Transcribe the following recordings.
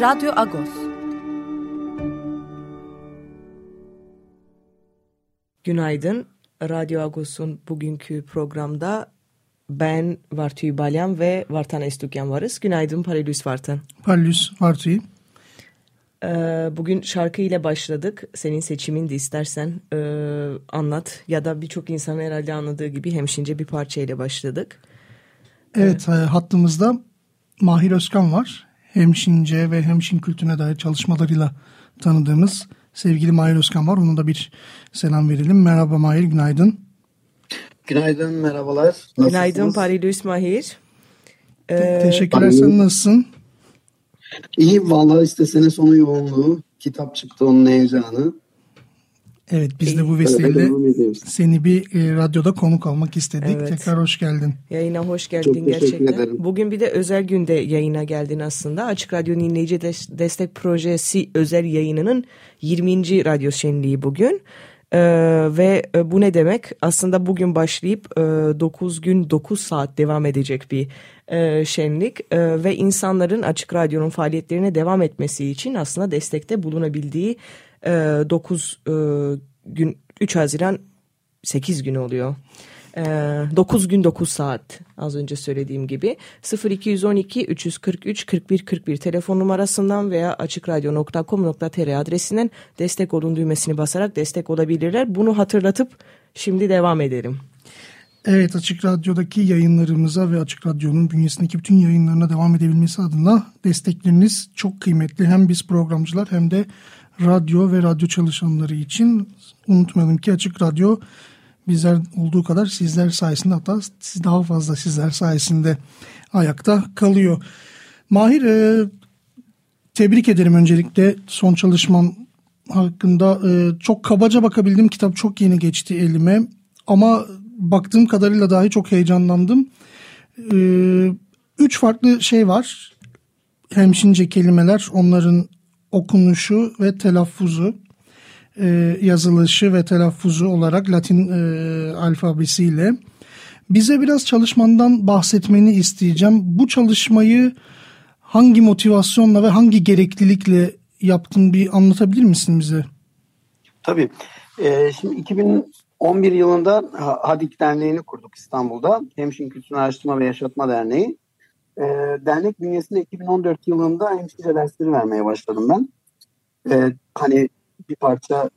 Radyo Agos. Günaydın. Radyo Agos'un bugünkü programda ben Vartüy Balyan ve Vartan Estukyan varız. Günaydın Paralüs Vartan. Paralüs Vartüy. Ee, bugün şarkı ile başladık. Senin seçimin de istersen e, anlat. Ya da birçok insan herhalde anladığı gibi hemşince bir parça ile başladık. Evet ee, hattımızda Mahir Özkan var. Hemşince ve hemşin kültürüne dair çalışmalarıyla tanıdığımız sevgili Mahir Özkan var. Ona da bir selam verelim. Merhaba Mahir, günaydın. Günaydın, merhabalar. Nasılsınız? Günaydın Parilus Mahir. Ee, Te teşekkürler, sen nasılsın? İyi, valla işte sene sonu yoğunluğu, kitap çıktı onun heyecanı. Evet biz de bu vesileyle seni bir e, radyoda konuk almak istedik. Evet. Tekrar hoş geldin. Yayına hoş geldin Çok gerçekten. Ederim. Bugün bir de özel günde yayına geldin aslında. Açık Radyo Dinleyici Destek Projesi özel yayınının 20. radyo şenliği bugün. Ee, ve e, bu ne demek? Aslında bugün başlayıp e, 9 gün 9 saat devam edecek bir e, şenlik e, ve insanların Açık Radyo'nun faaliyetlerine devam etmesi için aslında destekte bulunabildiği e, 9 e, gün 3 Haziran 8 gün oluyor. E, 9 gün 9 saat az önce söylediğim gibi 0212 343 41 41 telefon numarasından veya açıkradyo.com.tr adresinden destek olun düğmesini basarak destek olabilirler. Bunu hatırlatıp şimdi devam edelim. Evet Açık Radyo'daki yayınlarımıza ve Açık Radyo'nun bünyesindeki bütün yayınlarına devam edebilmesi adına destekleriniz çok kıymetli. Hem biz programcılar hem de radyo ve radyo çalışanları için unutmayalım ki Açık Radyo bizler olduğu kadar sizler sayesinde hatta daha fazla sizler sayesinde ayakta kalıyor. Mahir e, tebrik ederim öncelikle son çalışmam hakkında e, çok kabaca bakabildim kitap çok yeni geçti elime ama baktığım kadarıyla dahi çok heyecanlandım. E, üç farklı şey var hemşince kelimeler onların okunuşu ve telaffuzu e, yazılışı ve telaffuzu olarak Latin e, alfabesiyle. Bize biraz çalışmandan bahsetmeni isteyeceğim. Bu çalışmayı hangi motivasyonla ve hangi gereklilikle yaptın bir anlatabilir misin bize? Tabii. Ee, şimdi 2011 yılında Hadik Derneği'ni kurduk İstanbul'da. Hemşin Kültür Araştırma ve Yaşatma Derneği. Ee, dernek bünyesinde 2014 yılında hemşire dersleri vermeye başladım ben. Ee, hani bir parça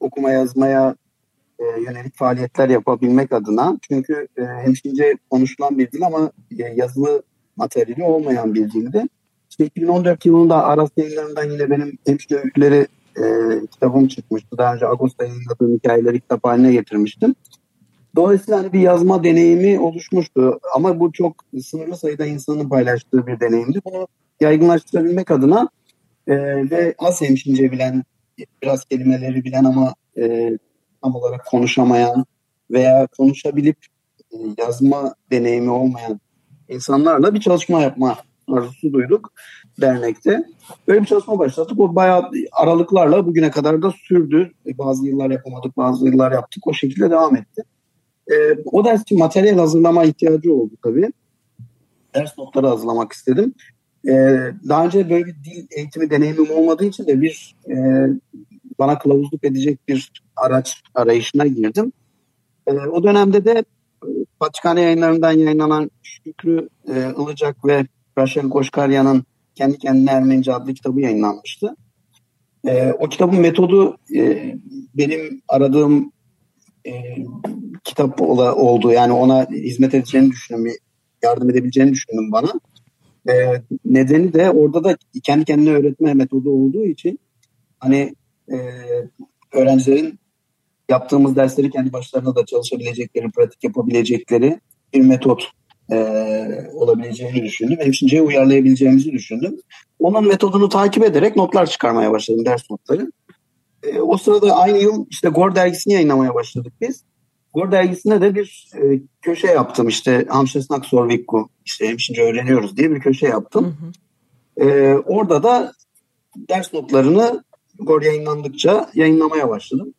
okuma yazmaya e, yönelik faaliyetler yapabilmek adına. Çünkü e, hemşince konuşulan bir dil ama e, yazılı materyali olmayan bir dildi. İşte 2014 yılında Aras yayınlarından yine benim hemşire öyküleri e, kitabım çıkmıştı. Daha önce Ağustos'ta yayınladığım hikayeleri kitap haline getirmiştim. Dolayısıyla hani bir yazma deneyimi oluşmuştu. Ama bu çok sınırlı sayıda insanın paylaştığı bir deneyimdi. Bunu yaygınlaştırabilmek adına e, ve az hemşince bilen, biraz kelimeleri bilen ama e, tam olarak konuşamayan veya konuşabilip e, yazma deneyimi olmayan insanlarla bir çalışma yapma arzusu duyduk dernekte. Böyle bir çalışma başlattık. O bayağı aralıklarla bugüne kadar da sürdü. E, bazı yıllar yapamadık, bazı yıllar yaptık. O şekilde devam etti. E, o ders için materyal hazırlama ihtiyacı oldu tabii. Ders notları hazırlamak istedim. E, daha önce böyle bir dil eğitimi deneyimim olmadığı için de bir e, bana kılavuzluk edecek bir araç arayışına girdim. E, o dönemde de e, Patrikhane yayınlarından yayınlanan Şükrü e, Ilıcak ve Raşel Koşkarya'nın Kendi Kendine Ermenice adlı kitabı yayınlanmıştı. E, o kitabın metodu e, benim aradığım e, kitap ola, oldu. Yani ona hizmet edeceğini düşündüm, yardım edebileceğini düşündüm bana. E, nedeni de orada da kendi kendine öğretme metodu olduğu için hani e, öğrencilerin yaptığımız dersleri kendi başlarına da çalışabilecekleri, pratik yapabilecekleri bir metot e, olabileceğini düşündüm. Hemşince'ye uyarlayabileceğimizi düşündüm. Onun metodunu takip ederek notlar çıkarmaya başladım, ders notları. E, o sırada aynı yıl işte Gor dergisini yayınlamaya başladık biz. Gor dergisinde de bir e, köşe yaptım işte Hamşesnak Sorvikku işte hemşince öğreniyoruz diye bir köşe yaptım. Hı hı. E, orada da ders notlarını Gor yayınlandıkça yayınlamaya başladım.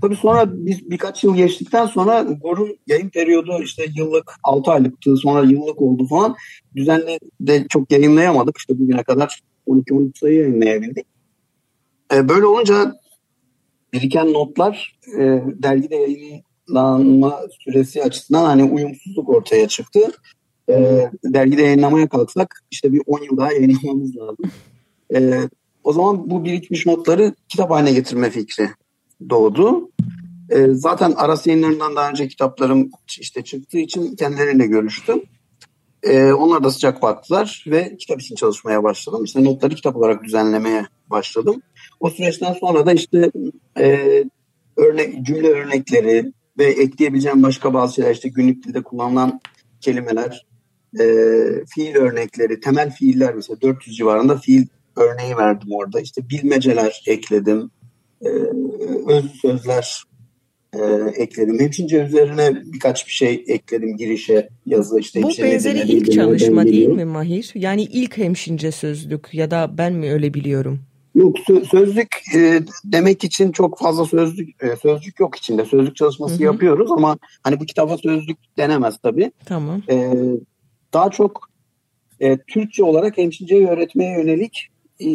Tabii sonra biz birkaç yıl geçtikten sonra Gor'un yayın periyodu işte yıllık 6 aylıktı sonra yıllık oldu falan. Düzenli de çok yayınlayamadık. İşte bugüne kadar 12-13 sayı yayınlayabildik. Ee, böyle olunca biriken notlar e, dergide yayınlanma süresi açısından hani uyumsuzluk ortaya çıktı. E, dergide yayınlamaya kalksak işte bir 10 yıl daha yayınlamamız lazım. E, o zaman bu birikmiş notları kitap haline getirme fikri doğdu. E, zaten Aras yayınlarından daha önce kitaplarım işte çıktığı için kendileriyle görüştüm. E, onlar da sıcak baktılar ve kitap için çalışmaya başladım. İşte notları kitap olarak düzenlemeye başladım. O süreçten sonra da işte e, örnek cümle örnekleri ve ekleyebileceğim başka bazı şeyler işte günlük dilde kullanılan kelimeler, e, fiil örnekleri, temel fiiller mesela 400 civarında fiil örneği verdim orada. İşte bilmeceler ekledim, e, özlü sözler e, ekledim. Hemşince üzerine birkaç bir şey ekledim girişe yazı işte. Bu benzeri ilk çalışma değil mi Mahir? Yani ilk hemşince sözlük ya da ben mi öyle biliyorum? Yok sözlük e, demek için çok fazla sözlük e, sözlük yok içinde. Sözlük çalışması Hı-hı. yapıyoruz ama hani bu kitaba sözlük denemez tabii. Tamam. E, daha çok e, Türkçe olarak hemşinceyi öğretmeye yönelik e,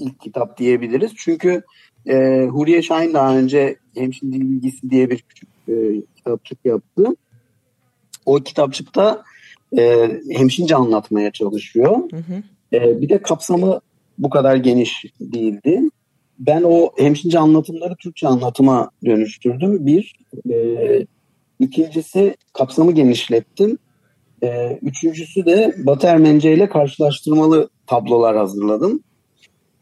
ilk kitap diyebiliriz. Çünkü e, Huriye Şahin daha önce Hemşin Dil Bilgisi diye bir küçük e, kitapçık yaptı. O kitapçıkta e, hemşince anlatmaya çalışıyor. Hı hı. E, bir de kapsamı bu kadar geniş değildi. Ben o hemşince anlatımları Türkçe anlatıma dönüştürdüm. Bir. E, ikincisi kapsamı genişlettim. E, üçüncüsü de Batı Ermenice ile karşılaştırmalı tablolar hazırladım.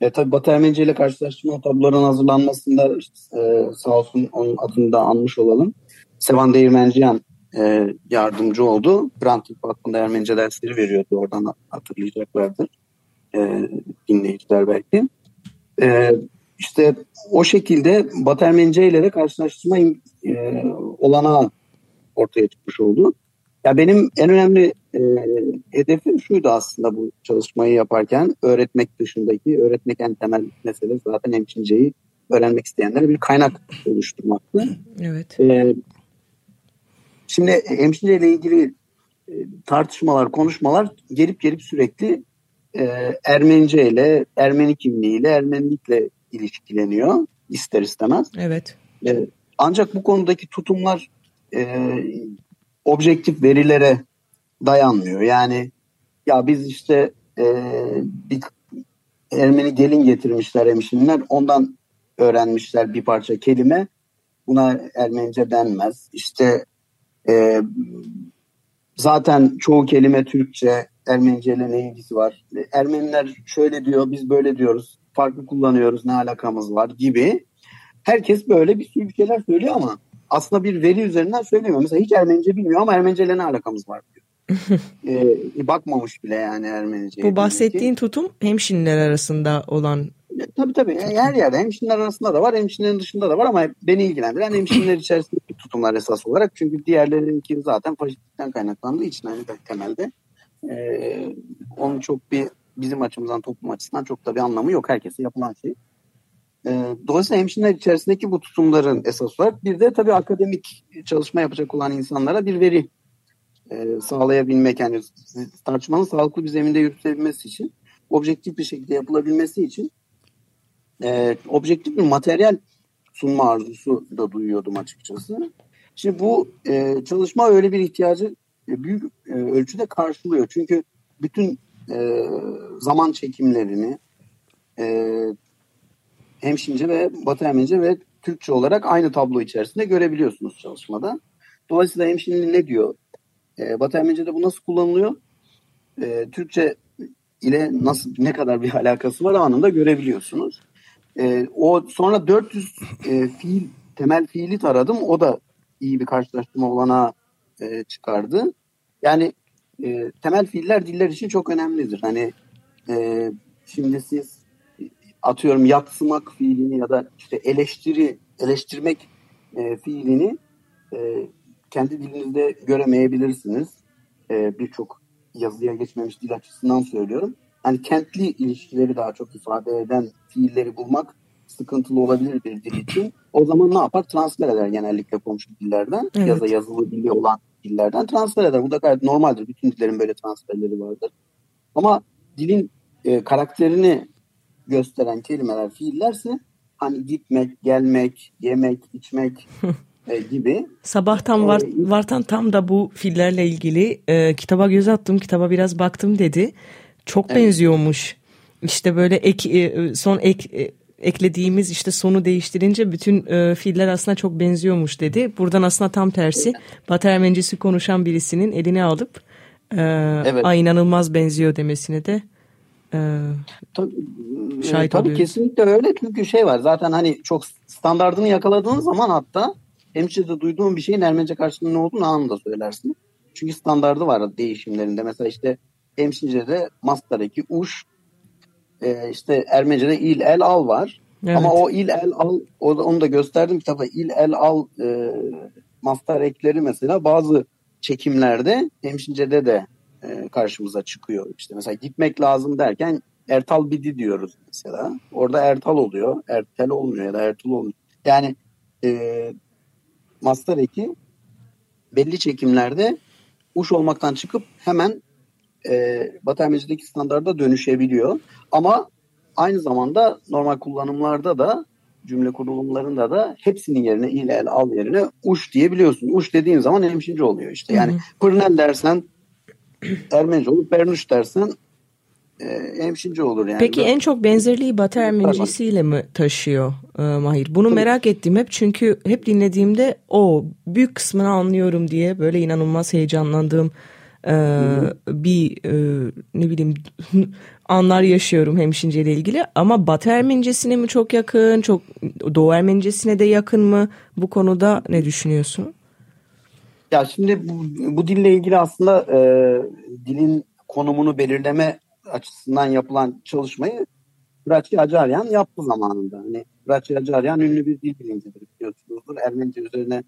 E, tabii Batı Ermenice ile karşılaştırma tabloların hazırlanmasında işte, e, sağ olsun onun adını da anmış olalım. Sevan Değirmenciyan e, yardımcı oldu. Brandtürk Vakfı'nda Ermenice dersleri veriyordu. Oradan hatırlayacaklardır e, dinleyiciler belki. E, işte o şekilde Batı Ermenice ile de karşılaştırma e, olanağı ortaya çıkmış oldu. Ya benim en önemli e, hedefim şuydu aslında bu çalışmayı yaparken öğretmek dışındaki öğretmek en temel mesele zaten hemşinceyi öğrenmek isteyenlere bir kaynak oluşturmaktı. Evet. E, şimdi hemşince ile ilgili e, tartışmalar, konuşmalar gelip gelip sürekli e, Ermenice ile, Ermeni kimliğiyle, Ermenilikle ilişkileniyor ister istemez. Evet. E, ancak bu konudaki tutumlar e, objektif verilere dayanmıyor. Yani ya biz işte e, bir Ermeni gelin getirmişler hemşinler ondan öğrenmişler bir parça kelime. Buna Ermenice denmez. İşte e, zaten çoğu kelime Türkçe, Ermenice ile ne ilgisi var? Ermeniler şöyle diyor, biz böyle diyoruz. Farklı kullanıyoruz, ne alakamız var gibi. Herkes böyle bir sürü şeyler söylüyor ama aslında bir veri üzerinden söylemiyor. Mesela hiç Ermenice bilmiyor ama Ermenice ile ne alakamız var diyor. ee, bakmamış bile yani Ermenice. Bu bahsettiğin tutum hemşinler arasında olan e, Tabii tabii. Her yerde hemşinler arasında da var, hemşinlerin dışında da var ama beni ilgilendiren hemşinler içerisindeki tutumlar esas olarak. Çünkü diğerlerinki zaten faşistlikten kaynaklandığı için hani temelde. Ee, onun çok bir bizim açımızdan toplum açısından çok da bir anlamı yok. Herkese yapılan şey. Ee, dolayısıyla hemşireler içerisindeki bu tutumların esas olarak bir de tabii akademik çalışma yapacak olan insanlara bir veri e, sağlayabilmek yani tartışmanın sağlıklı bir zeminde yürütülebilmesi için objektif bir şekilde yapılabilmesi için e, objektif bir materyal sunma arzusu da duyuyordum açıkçası. Şimdi bu e, çalışma öyle bir ihtiyacı büyük ölçüde karşılıyor. Çünkü bütün zaman çekimlerini hemşince ve Batı Ermenice ve Türkçe olarak aynı tablo içerisinde görebiliyorsunuz çalışmada. Dolayısıyla hemşinli ne diyor? E, Batı Ermenice'de bu nasıl kullanılıyor? E, Türkçe ile nasıl ne kadar bir alakası var anında görebiliyorsunuz. E, o sonra 400 e, fiil temel fiili taradım. O da iyi bir karşılaştırma olana e, çıkardı. Yani e, temel fiiller diller için çok önemlidir. Hani e, şimdi siz atıyorum yatsımak fiilini ya da işte eleştiri eleştirmek e, fiilini e, kendi dilinizde göremeyebilirsiniz. E, Birçok yazıya geçmemiş dil açısından söylüyorum. Hani kentli ilişkileri daha çok ifade eden fiilleri bulmak sıkıntılı olabilir bir dil için. O zaman ne yapar? Transfer eder genellikle komşu dillerden evet. ya da yazılı dili olan dillerden transfer eder. Bu da gayet normaldir. Bütün dillerin böyle transferleri vardır. Ama dilin e, karakterini gösteren kelimeler, fiillerse hani gitmek, gelmek, yemek, içmek e, gibi. Sabahtan var, e, Vartan tam da bu fiillerle ilgili e, kitaba göz attım, kitaba biraz baktım dedi. Çok evet. benziyormuş. İşte böyle ek, e, son ek e, eklediğimiz işte sonu değiştirince bütün e, fiiller aslında çok benziyormuş dedi. Buradan aslında tam tersi Batı Ermenicisi konuşan birisinin elini alıp e, evet. Aa, inanılmaz benziyor demesine de e, tabii, şahit tabii oluyoruz. kesinlikle öyle çünkü şey var zaten hani çok standartını yakaladığın zaman hatta hemşirede duyduğun bir şeyin Ermenice karşılığının ne olduğunu anında söylersin. Çünkü standardı var değişimlerinde. Mesela işte Hemşince'de Mastar'daki uş e, işte Ermenice'de il el al var. Evet. Ama o il el al onu da gösterdim kitapta il el al e, mastar ekleri mesela bazı çekimlerde Hemşince'de de e, karşımıza çıkıyor. İşte mesela gitmek lazım derken Ertal Bidi diyoruz mesela. Orada Ertal oluyor. Ertel olmuyor ya da Ertul olmuyor. Yani e, master eki belli çekimlerde uş olmaktan çıkıp hemen e, Batı Ermenica'daki standarda dönüşebiliyor. Ama aynı zamanda normal kullanımlarda da cümle kurulumlarında da hepsinin yerine il el al yerine uş diyebiliyorsun. Uş dediğin zaman hemşince oluyor işte. Yani pırnel dersen Ermenice olur. Bernuş dersen e, hemşince olur yani. Peki en çok benzerliği Batı Ermenicisiyle mi taşıyor e, Mahir? Bunu Tabii. merak ettim hep çünkü hep dinlediğimde o büyük kısmını anlıyorum diye böyle inanılmaz heyecanlandığım e, bir e, ne bileyim anlar yaşıyorum hemşince ile ilgili ama Batı Ermenicesine mi çok yakın, çok Doğu Ermenicesine de yakın mı? Bu konuda ne düşünüyorsun? Ya şimdi bu, bu dille ilgili aslında e, dilin konumunu belirleme açısından yapılan çalışmayı Brachi Acaryan yaptı zamanında. Hani Brachi Acaryan ünlü bir dil bilimcidir biliyorsunuzdur. Ermenice üzerine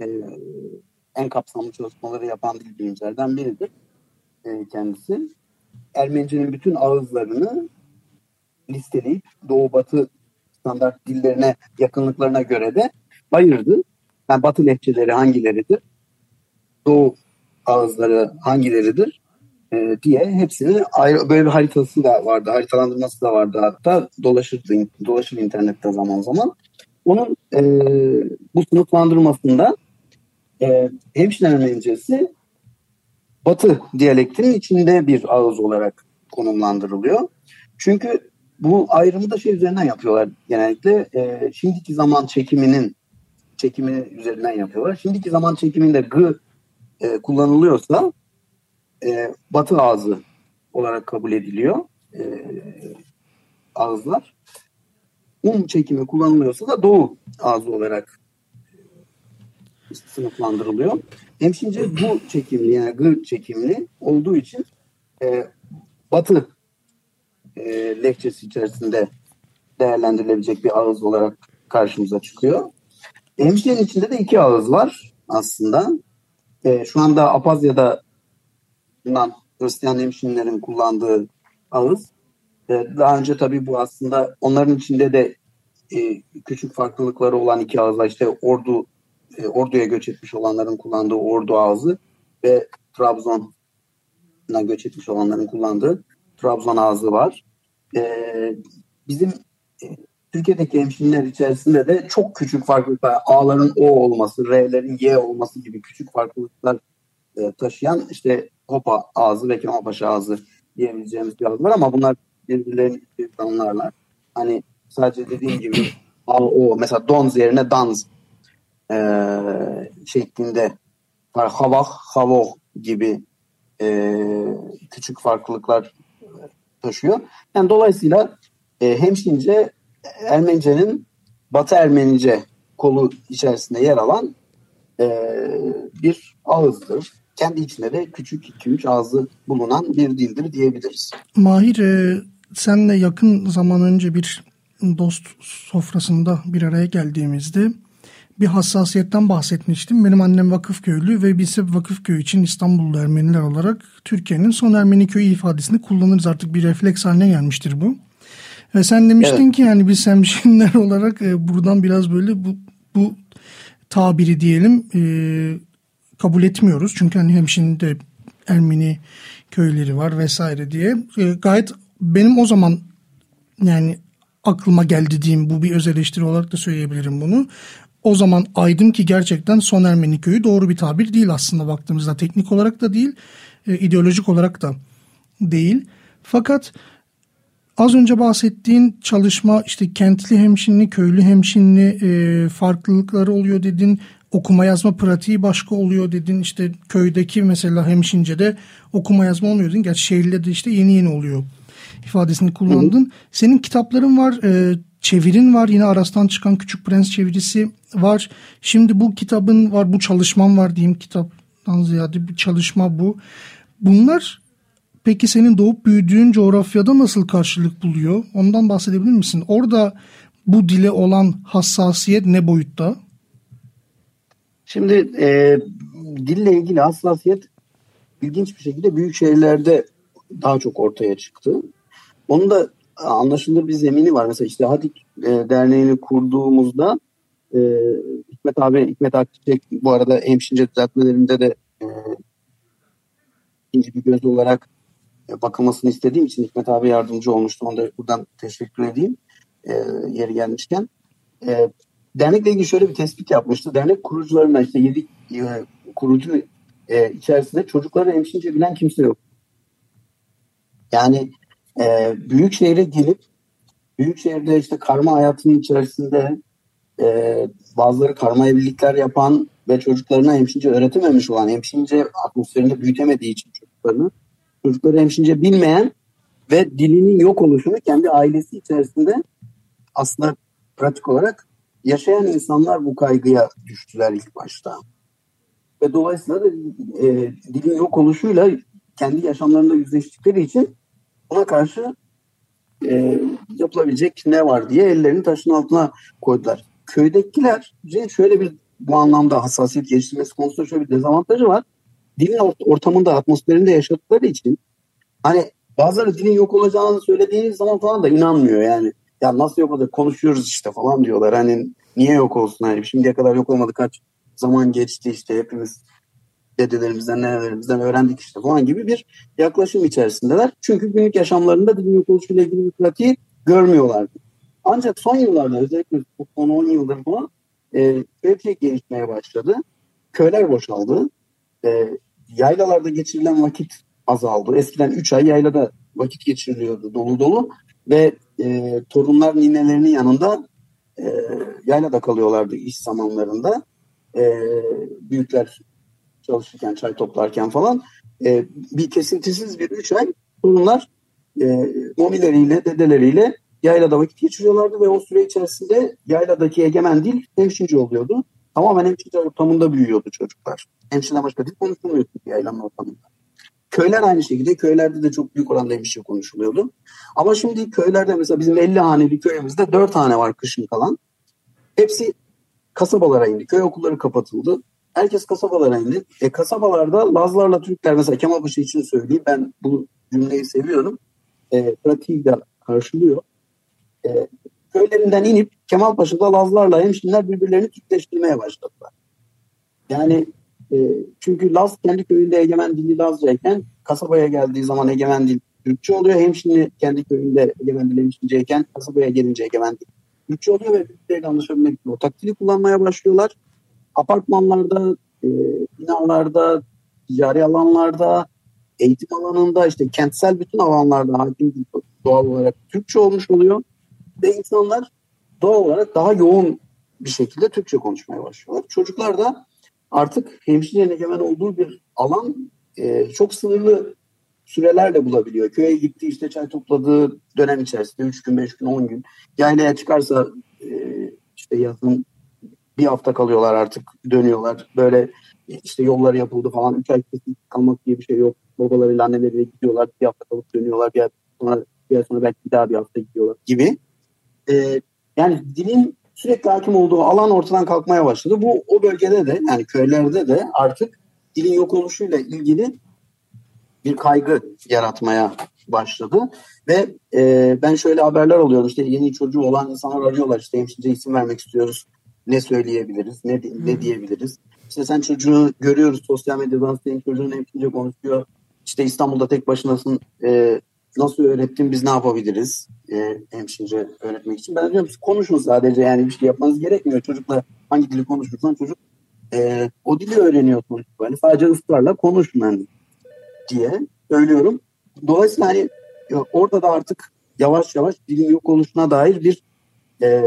e, en kapsamlı çalışmaları yapan dil bilimcilerden biridir e, kendisi. Ermenice'nin bütün ağızlarını listeleyip Doğu Batı standart dillerine yakınlıklarına göre de ayırdı. Yani Batı lehçeleri hangileridir? Doğu ağızları hangileridir? E, diye hepsini ayrı böyle bir haritası da vardı. Haritalandırması da vardı hatta dolaşırdı dolaşır internette zaman zaman. Onun e, bu sınıflandırmasında e, hemşire Ermenicesi Batı diyalektinin içinde bir ağız olarak konumlandırılıyor. Çünkü bu ayrımı da şey üzerinden yapıyorlar genellikle. E, şimdiki zaman çekiminin çekimi üzerinden yapıyorlar. Şimdiki zaman çekiminde g e, kullanılıyorsa e, batı ağzı olarak kabul ediliyor e, ağızlar. Um çekimi kullanılıyorsa da doğu ağzı olarak sınıflandırılıyor. Hemşince bu çekimli yani gır çekimli olduğu için e, batı e, lehçesi içerisinde değerlendirilebilecek bir ağız olarak karşımıza çıkıyor. Hemşirenin içinde de iki ağız var aslında. E, şu anda Apazya'da bulunan Hristiyan hemşinlerin kullandığı ağız. E, daha önce tabii bu aslında onların içinde de e, küçük farklılıkları olan iki ağız var. İşte Ordu e, Ordu'ya göç etmiş olanların kullandığı Ordu ağzı ve Trabzon'a göç etmiş olanların kullandığı Trabzon ağzı var. E, bizim Türkiye'deki hemşireler içerisinde de çok küçük farklılıklar, A'ların O olması, R'lerin Y olması gibi küçük farklılıklar e, taşıyan işte Hopa ağzı ve Kemalpaşa ağzı diyebileceğimiz bir ağız var ama bunlar birbirlerini tanımlarlar. Hani sadece dediğim gibi A, O mesela Donz yerine Danz e, şeklinde havah, havoh gibi e, küçük farklılıklar taşıyor. Yani dolayısıyla e, hemşince Ermenice'nin Batı Ermenice kolu içerisinde yer alan e, bir ağızdır. kendi içinde de küçük 2-3 ağzı bulunan bir dildir diyebiliriz. Mahir e, senle yakın zaman önce bir dost sofrasında bir araya geldiğimizde bir hassasiyetten bahsetmiştim. Benim annem vakıf köylü ve biz vakıf köyü için İstanbullu Ermeniler olarak Türkiye'nin son Ermeni köyü ifadesini kullanırız. Artık bir refleks haline gelmiştir bu. Ve sen demiştin evet. ki yani biz hemşinler olarak e, buradan biraz böyle bu, bu tabiri diyelim e, kabul etmiyoruz. Çünkü hani hemşinde Ermeni köyleri var vesaire diye. E, gayet benim o zaman yani aklıma geldi diyeyim bu bir öz eleştiri olarak da söyleyebilirim bunu. O zaman aydım ki gerçekten son Ermeni köyü doğru bir tabir değil aslında baktığımızda. Teknik olarak da değil, e, ideolojik olarak da değil. Fakat az önce bahsettiğin çalışma işte kentli hemşinli, köylü hemşinli e, farklılıkları oluyor dedin. Okuma yazma pratiği başka oluyor dedin. İşte köydeki mesela hemşince okuma yazma olmuyor dedin. Gerçi şehirde de işte yeni yeni oluyor ifadesini kullandın. Hı hı. Senin kitapların var, e, çevirin var. Yine Aras'tan çıkan Küçük Prens çevirisi var. Şimdi bu kitabın var, bu çalışman var diyeyim kitaptan ziyade bir çalışma bu. Bunlar peki senin doğup büyüdüğün coğrafyada nasıl karşılık buluyor? Ondan bahsedebilir misin? Orada bu dile olan hassasiyet ne boyutta? Şimdi e, dille ilgili hassasiyet ilginç bir şekilde büyük şehirlerde daha çok ortaya çıktı. Onun da anlaşılır bir zemini var. Mesela işte Hadik e, Derneği'ni kurduğumuzda e, Hikmet abi, Hikmet Akçiçek bu arada hemşince düzeltmelerinde de e, ikinci bir göz olarak bakılmasını istediğim için Hikmet abi yardımcı olmuştu. Onu da buradan teşekkür edeyim e, yeri gelmişken. E, dernekle ilgili şöyle bir tespit yapmıştı. Dernek kurucularına işte yedi e, kurucu e, içerisinde çocukları hemşince bilen kimse yok. Yani e, büyük şehre gelip büyük şehirde işte karma hayatının içerisinde e, bazıları karma evlilikler yapan ve çocuklarına hemşince öğretememiş olan, hemşince atmosferinde büyütemediği için çocuklarını, çocukları hemşince bilmeyen ve dilinin yok oluşunu kendi ailesi içerisinde aslında pratik olarak yaşayan insanlar bu kaygıya düştüler ilk başta. Ve dolayısıyla da e, dilin yok oluşuyla kendi yaşamlarında yüzleştikleri için ona karşı e, yapılabilecek ne var diye ellerini taşın altına koydular. Köydekiler şöyle bir bu anlamda hassasiyet geliştirmesi konusunda şöyle bir dezavantajı var. Dilin ortamında, atmosferinde yaşadıkları için hani bazıları dilin yok olacağını söylediğiniz zaman falan da inanmıyor yani. Ya nasıl yok olacak konuşuyoruz işte falan diyorlar. Hani niye yok olsun hani şimdiye kadar yok olmadı kaç zaman geçti işte hepimiz dedelerimizden, nenelerimizden öğrendik işte falan gibi bir yaklaşım içerisindeler. Çünkü günlük yaşamlarında dilin yok oluşuyla ilgili bir pratiği görmüyorlardı. Ancak son yıllarda özellikle son 10 yıldır falan e, gelişmeye başladı. Köyler boşaldı. E, yaylalarda geçirilen vakit azaldı. Eskiden 3 ay yaylada vakit geçiriliyordu dolu dolu ve e, torunlar ninelerinin yanında e, yaylada kalıyorlardı iş zamanlarında. E, büyükler çalışırken, çay toplarken falan e, bir kesintisiz bir üç ay torunlar e, momileriyle, dedeleriyle yaylada vakit geçiriyorlardı ve o süre içerisinde yayladaki egemen dil hemşince oluyordu. Tamamen hemşince ortamında büyüyordu çocuklar. Hemşince başka dil konuşulmuyordu yaylanın ortamında. Köyler aynı şekilde. Köylerde de çok büyük oranda hemşince konuşuluyordu. Ama şimdi köylerde mesela bizim 50 haneli köyümüzde 4 tane var kışın kalan. Hepsi kasabalara indi. Köy okulları kapatıldı. Herkes kasabalara indi. E, kasabalarda Lazlarla Türkler mesela Kemalpaşa için söyleyeyim. Ben bu cümleyi seviyorum. E, pratiği de karşılıyor. E, köylerinden inip Kemalpaşa'da Lazlarla hemşinler birbirlerini Türkleştirmeye başladılar. Yani e, çünkü Laz kendi köyünde egemen dili Lazcayken kasabaya geldiği zaman egemen dil Türkçe oluyor. Hemşinli kendi köyünde egemen dil hemşinceyken kasabaya gelince egemen dil Türkçe oluyor ve birbirleriyle anlaşabilmek için ortak dili kullanmaya başlıyorlar. Apartmanlarda, e, binalarda, ticari alanlarda, eğitim alanında işte kentsel bütün alanlarda hakim doğal olarak Türkçe olmuş oluyor. Ve insanlar doğal olarak daha yoğun bir şekilde Türkçe konuşmaya başlıyorlar. Çocuklar da artık hemşirenin egemen olduğu bir alan e, çok sınırlı sürelerle bulabiliyor. Köye gitti işte çay topladığı dönem içerisinde 3 gün, 5 gün, 10 gün. Yaylaya çıkarsa e, işte yazın bir hafta kalıyorlar artık dönüyorlar. Böyle işte yolları yapıldı falan. Üç ay kalmak diye bir şey yok. Babalarıyla anneleriyle gidiyorlar. Bir hafta kalıp dönüyorlar. Bir sonra, bir sonra belki bir daha bir hafta gidiyorlar gibi. Ee, yani dilin sürekli hakim olduğu alan ortadan kalkmaya başladı. Bu o bölgede de yani köylerde de artık dilin yok oluşuyla ilgili bir kaygı yaratmaya başladı. Ve e, ben şöyle haberler alıyorum işte yeni çocuğu olan insanlar arıyorlar işte hemşire isim vermek istiyoruz. Ne söyleyebiliriz, ne, ne diyebiliriz. İşte sen çocuğu görüyoruz sosyal medyadan senin çocuğun hemşire konuşuyor. İşte İstanbul'da tek başınasın e, nasıl öğrettin biz ne yapabiliriz e, hemşire öğretmek için. Ben diyorum konuşun sadece yani bir şey yapmanız gerekmiyor. Çocukla hangi dili konuşursan çocuk e, o dili öğreniyor sonuçta. Yani sadece ısrarla konuşun hani diye söylüyorum. Dolayısıyla hani orada da artık yavaş yavaş dilin yok oluşuna dair bir e,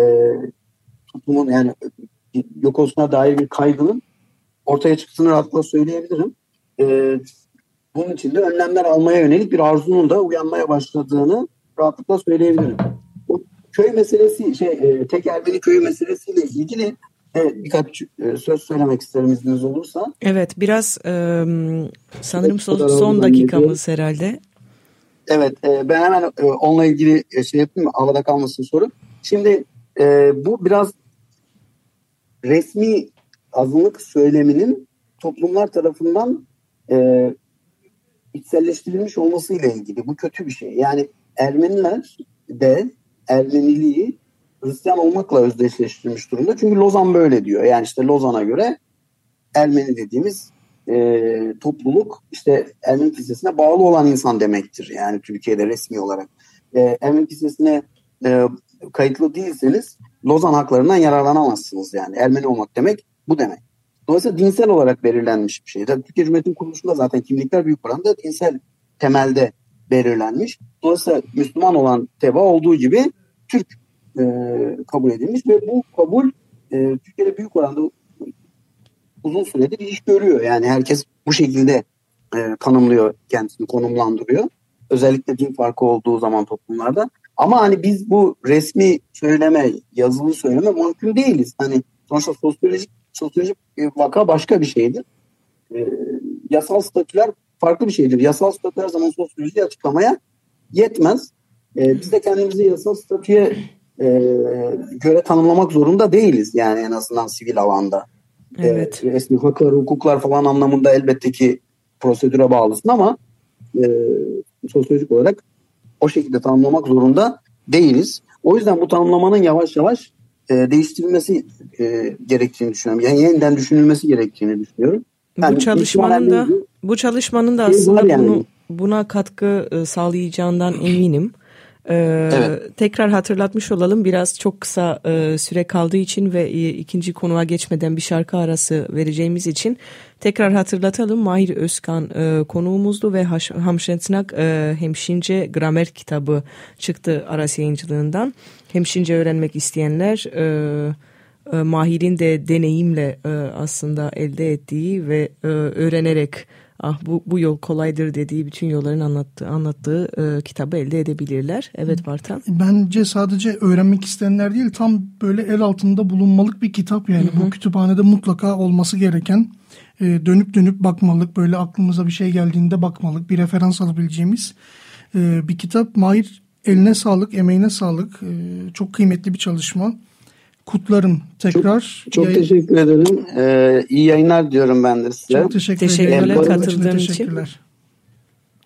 toplumun yani yok oluşuna dair bir kaygının ortaya çıktığını rahatlıkla söyleyebilirim. E, bunun için de önlemler almaya yönelik bir arzunun da uyanmaya başladığını rahatlıkla söyleyebilirim. O köy meselesi, şey, e, tek Ermeni köyü meselesiyle ilgili e, birkaç e, söz söylemek isterim izniniz olursa. Evet, biraz e, sanırım son, son dakikamız herhalde. Evet, e, ben hemen e, onunla ilgili e, şey yapayım, havada kalmasın soru. Şimdi e, bu biraz resmi azınlık söyleminin toplumlar tarafından e, içselleştirilmiş olmasıyla ilgili. Bu kötü bir şey. Yani Ermeniler de Ermeniliği Hristiyan olmakla özdeşleştirmiş durumda. Çünkü Lozan böyle diyor. Yani işte Lozan'a göre Ermeni dediğimiz e, topluluk işte Ermeni kilisesine bağlı olan insan demektir. Yani Türkiye'de resmi olarak. E, Ermeni kilisesine e, kayıtlı değilseniz Lozan haklarından yararlanamazsınız. Yani Ermeni olmak demek bu demek. Dolayısıyla dinsel olarak belirlenmiş bir şey. Tabii Türkiye Cumhuriyeti'nin kuruluşunda zaten kimlikler büyük oranda dinsel temelde belirlenmiş. Dolayısıyla Müslüman olan teba olduğu gibi Türk e, kabul edilmiş ve bu kabul e, Türkiye'de büyük oranda uzun süredir iş görüyor. Yani herkes bu şekilde e, tanımlıyor kendisini, konumlandırıyor. Özellikle din farkı olduğu zaman toplumlarda. Ama hani biz bu resmi söyleme, yazılı söyleme mümkün değiliz. Hani sonuçta sosyolojik sosyolojik vaka başka bir şeydir. E, yasal statüler farklı bir şeydir. Yasal statü her zaman sosyolojiyi açıklamaya yetmez. E, biz de kendimizi yasal statüye e, göre tanımlamak zorunda değiliz. Yani en azından sivil alanda. E, evet. E, resmi haklar, hukuklar falan anlamında elbette ki prosedüre bağlısın ama e, sosyolojik olarak o şekilde tanımlamak zorunda değiliz. O yüzden bu tanımlamanın yavaş yavaş e, değiştirilmesi e, gerektiğini düşünüyorum. Yani yeniden düşünülmesi gerektiğini düşünüyorum. Yani bu çalışmanın da bu çalışmanın da aslında yani. bunu buna katkı e, sağlayacağından eminim. Ee, evet. Tekrar hatırlatmış olalım biraz çok kısa e, süre kaldığı için ve e, ikinci konuğa geçmeden bir şarkı arası vereceğimiz için tekrar hatırlatalım. Mahir Özkan e, konuğumuzdu ve Hamşensnak e, Hemşince Gramer kitabı çıktı Aras yayıncılığından. Hemşince öğrenmek isteyenler e, e, Mahir'in de deneyimle e, aslında elde ettiği ve e, öğrenerek ah bu, bu yol kolaydır dediği bütün yolların anlattığı, anlattığı e, kitabı elde edebilirler. Evet Bartan. Bence sadece öğrenmek isteyenler değil tam böyle el altında bulunmalık bir kitap yani. Hı hı. Bu kütüphanede mutlaka olması gereken e, dönüp dönüp bakmalık böyle aklımıza bir şey geldiğinde bakmalık bir referans alabileceğimiz e, bir kitap. Mahir eline sağlık, emeğine sağlık. E, çok kıymetli bir çalışma kutlarım tekrar. Çok, çok Yayın... teşekkür ederim. Ee, iyi yayınlar diyorum ben de size. Çok teşekkür teşekkürler ederim. Katıldığın için. Teşekkürler.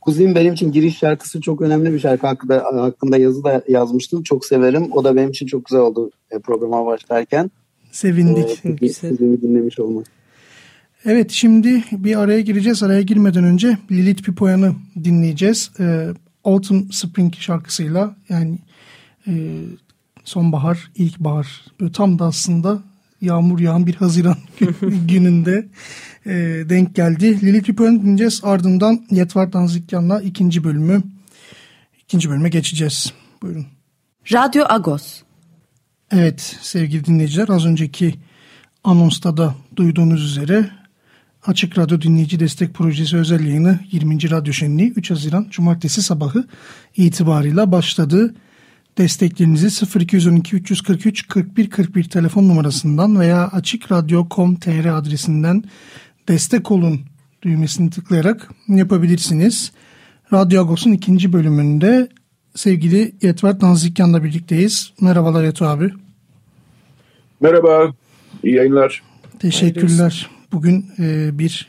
Kuzim benim için giriş şarkısı çok önemli bir şarkı. Hakkında, hakkında yazı da yazmıştım. Çok severim. O da benim için çok güzel oldu e, programa başlarken. Sevindik. Ee, Kuzim'i dinlemiş olmak. Evet şimdi bir araya gireceğiz. Araya girmeden önce Lilith Pipoyan'ı dinleyeceğiz. Ee, Autumn Spring şarkısıyla yani e, sonbahar, ilkbahar. Böyle tam da aslında yağmur yağan bir Haziran gününde e, denk geldi. Lili Piper'ın dinleyeceğiz. Ardından Yetvar Danzikyan'la ikinci bölümü ikinci bölüme geçeceğiz. Buyurun. Radyo Agos. Evet sevgili dinleyiciler az önceki anonsta da duyduğunuz üzere Açık Radyo Dinleyici Destek Projesi özel yayını 20. Radyo Şenliği 3 Haziran Cumartesi sabahı itibarıyla başladı. desteklerinizi 0212 343 41 41 telefon numarasından veya açıkradyo.com.tr adresinden destek olun düğmesini tıklayarak yapabilirsiniz. Radyo Agos'un ikinci bölümünde sevgili Yetver Nazikyan'la birlikteyiz. Merhabalar Yetu abi. Merhaba, iyi yayınlar. Teşekkürler. Bugün e, bir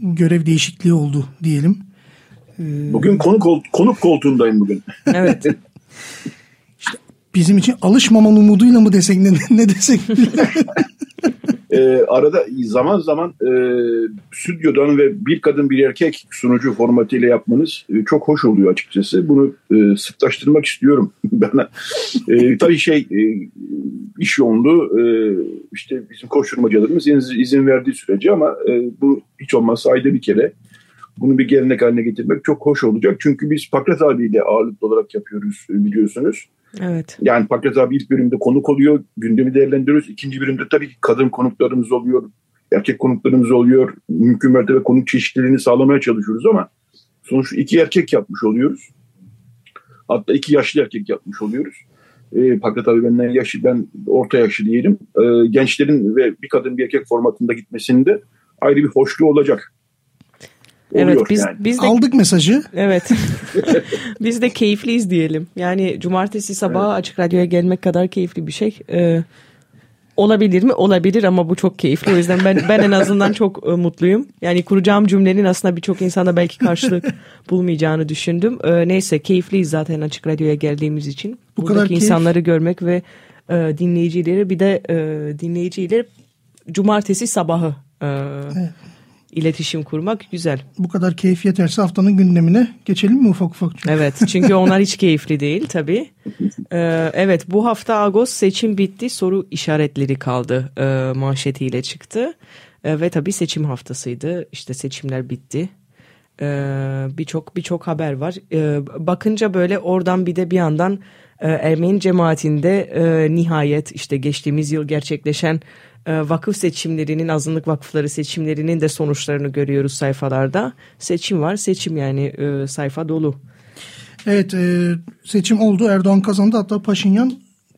görev değişikliği oldu diyelim. E, bugün konuk, konuk koltuğundayım bugün. Evet. işte bizim için alışmaman umuduyla mı desek ne, ne desek e, arada zaman zaman e, stüdyodan ve bir kadın bir erkek sunucu formatıyla yapmanız e, çok hoş oluyor açıkçası. Bunu e, sıklaştırmak istiyorum. ben e, tabii şey e, iş yoğunluğu e, işte bizim koşturmacılarımız izin, verdiği sürece ama e, bu hiç olmazsa ayda bir kere bunu bir gelenek haline getirmek çok hoş olacak. Çünkü biz Pakrat abiyle ağırlıklı olarak yapıyoruz biliyorsunuz. Evet. Yani Pakrat abi ilk bölümde konuk oluyor, gündemi değerlendiriyoruz. İkinci bölümde tabii ki kadın konuklarımız oluyor, erkek konuklarımız oluyor. Mümkün mertebe konuk çeşitliliğini sağlamaya çalışıyoruz ama sonuç iki erkek yapmış oluyoruz. Hatta iki yaşlı erkek yapmış oluyoruz. E, Pakrat abi benden yaşlı, ben orta yaşlı diyelim. E, gençlerin ve bir kadın bir erkek formatında gitmesinde ayrı bir hoşluğu olacak. Evet biz yani. biz de aldık mesajı. Evet. biz de keyifliyiz diyelim. Yani cumartesi sabahı evet. açık radyoya gelmek kadar keyifli bir şey. Ee, olabilir mi? Olabilir ama bu çok keyifli. O yüzden ben ben en azından çok e, mutluyum. Yani kuracağım cümlenin aslında birçok insana belki karşılık bulmayacağını düşündüm. E, neyse keyifliyiz zaten açık radyoya geldiğimiz için. Bu Buradaki kadar insanları keyif. görmek ve e, dinleyicileri bir de e, dinleyicileri cumartesi sabahı e, evet iletişim kurmak güzel. Bu kadar keyif yeterse haftanın gündemine geçelim mi ufak ufak? Çünkü? Evet çünkü onlar hiç keyifli değil tabii. Ee, evet bu hafta Ağustos seçim bitti soru işaretleri kaldı e, manşetiyle çıktı. E, ve tabii seçim haftasıydı işte seçimler bitti. Ee, birçok birçok haber var. Ee, bakınca böyle oradan bir de bir yandan e, Ermeni cemaatinde e, nihayet işte geçtiğimiz yıl gerçekleşen e, vakıf seçimlerinin, azınlık vakıfları seçimlerinin de sonuçlarını görüyoruz sayfalarda. Seçim var, seçim yani e, sayfa dolu. Evet, e, seçim oldu. Erdoğan kazandı. Hatta Paşinyan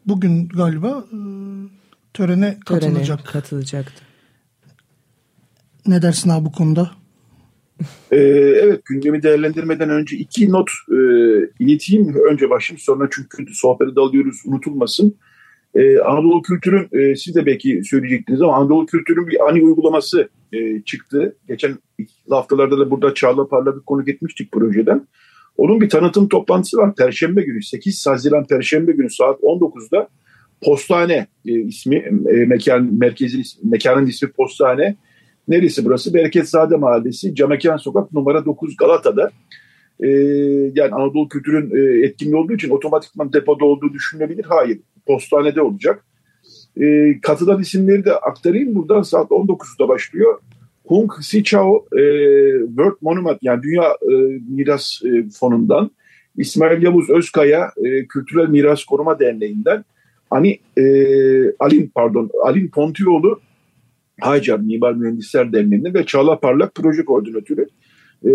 bugün galiba törene katılacak. Törene katılacaktı. Ne dersin abi bu konuda? Ee, evet gündemi değerlendirmeden önce iki not e, ileteyim. Önce başlayayım sonra çünkü sohbeti dalıyoruz unutulmasın. Ee, Anadolu Kültür'ün, e, siz de belki söyleyecektiniz ama Anadolu Kültür'ün bir ani uygulaması e, çıktı. Geçen haftalarda da burada Çağla Parla bir konuk etmiştik projeden. Onun bir tanıtım toplantısı var. Perşembe günü 8 Haziran Perşembe günü saat 19'da Postane e, ismi, e, mekan, merkezin mekanın ismi Postane. Neresi burası? Bereketzade Mahallesi, Camekan Sokak numara 9 Galata'da. E, yani Anadolu Kültür'ün e, etkinliği olduğu için otomatikman depoda olduğu düşünülebilir. Hayır postanede olacak. E, katılan isimleri de aktarayım. Buradan saat 19'da başlıyor. Hung Si Chao e, World Monument yani Dünya e, Miras e, Fonu'ndan İsmail Yavuz Özkaya e, Kültürel Miras Koruma Derneği'nden hani e, Alin pardon Alin Pontioğlu Haycar Mimar Mühendisler Derneği'nden ve Çağla Parlak proje koordinatörü. E,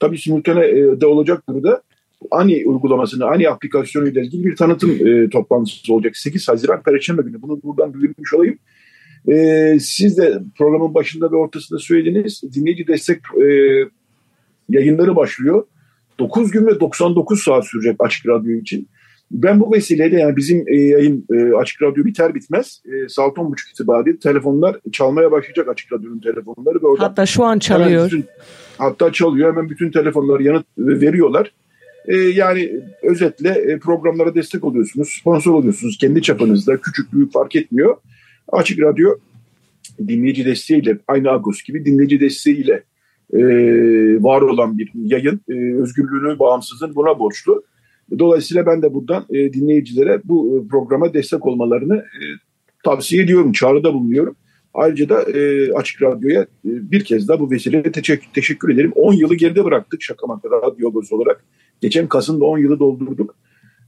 tabii simultane e, de olacak burada. ANI uygulamasını, ANI aplikasyonu ile ilgili bir tanıtım e, toplantısı olacak. 8 Haziran Perşembe günü. Bunu buradan duyurmuş olayım. E, siz de programın başında ve ortasında söylediniz. Dinleyici destek e, yayınları başlıyor. 9 gün ve 99 saat sürecek Açık Radyo için. Ben bu vesileyle yani bizim e, yayın e, Açık Radyo biter bitmez e, saat 10.30 itibariyle telefonlar çalmaya başlayacak Açık Radyo'nun telefonları. Ve hatta şu an çalıyor. Bütün, hatta çalıyor hemen bütün telefonları yanıt veriyorlar. E, yani özetle e, programlara destek oluyorsunuz, sponsor oluyorsunuz kendi çapınızda. Küçük büyük fark etmiyor. Açık Radyo dinleyici desteğiyle aynı Agos gibi dinleyici desteğiyle e, var olan bir yayın. E, özgürlüğünü, bağımsızlığını buna borçlu. Dolayısıyla ben de buradan dinleyicilere bu programa destek olmalarını tavsiye ediyorum, çağrıda bulunuyorum. Ayrıca da e, Açık Radyo'ya e, bir kez daha bu vesileyle teşekkür, teşekkür ederim. 10 yılı geride bıraktık şaka maka radyo olarak. Geçen Kasım'da 10 yılı doldurduk.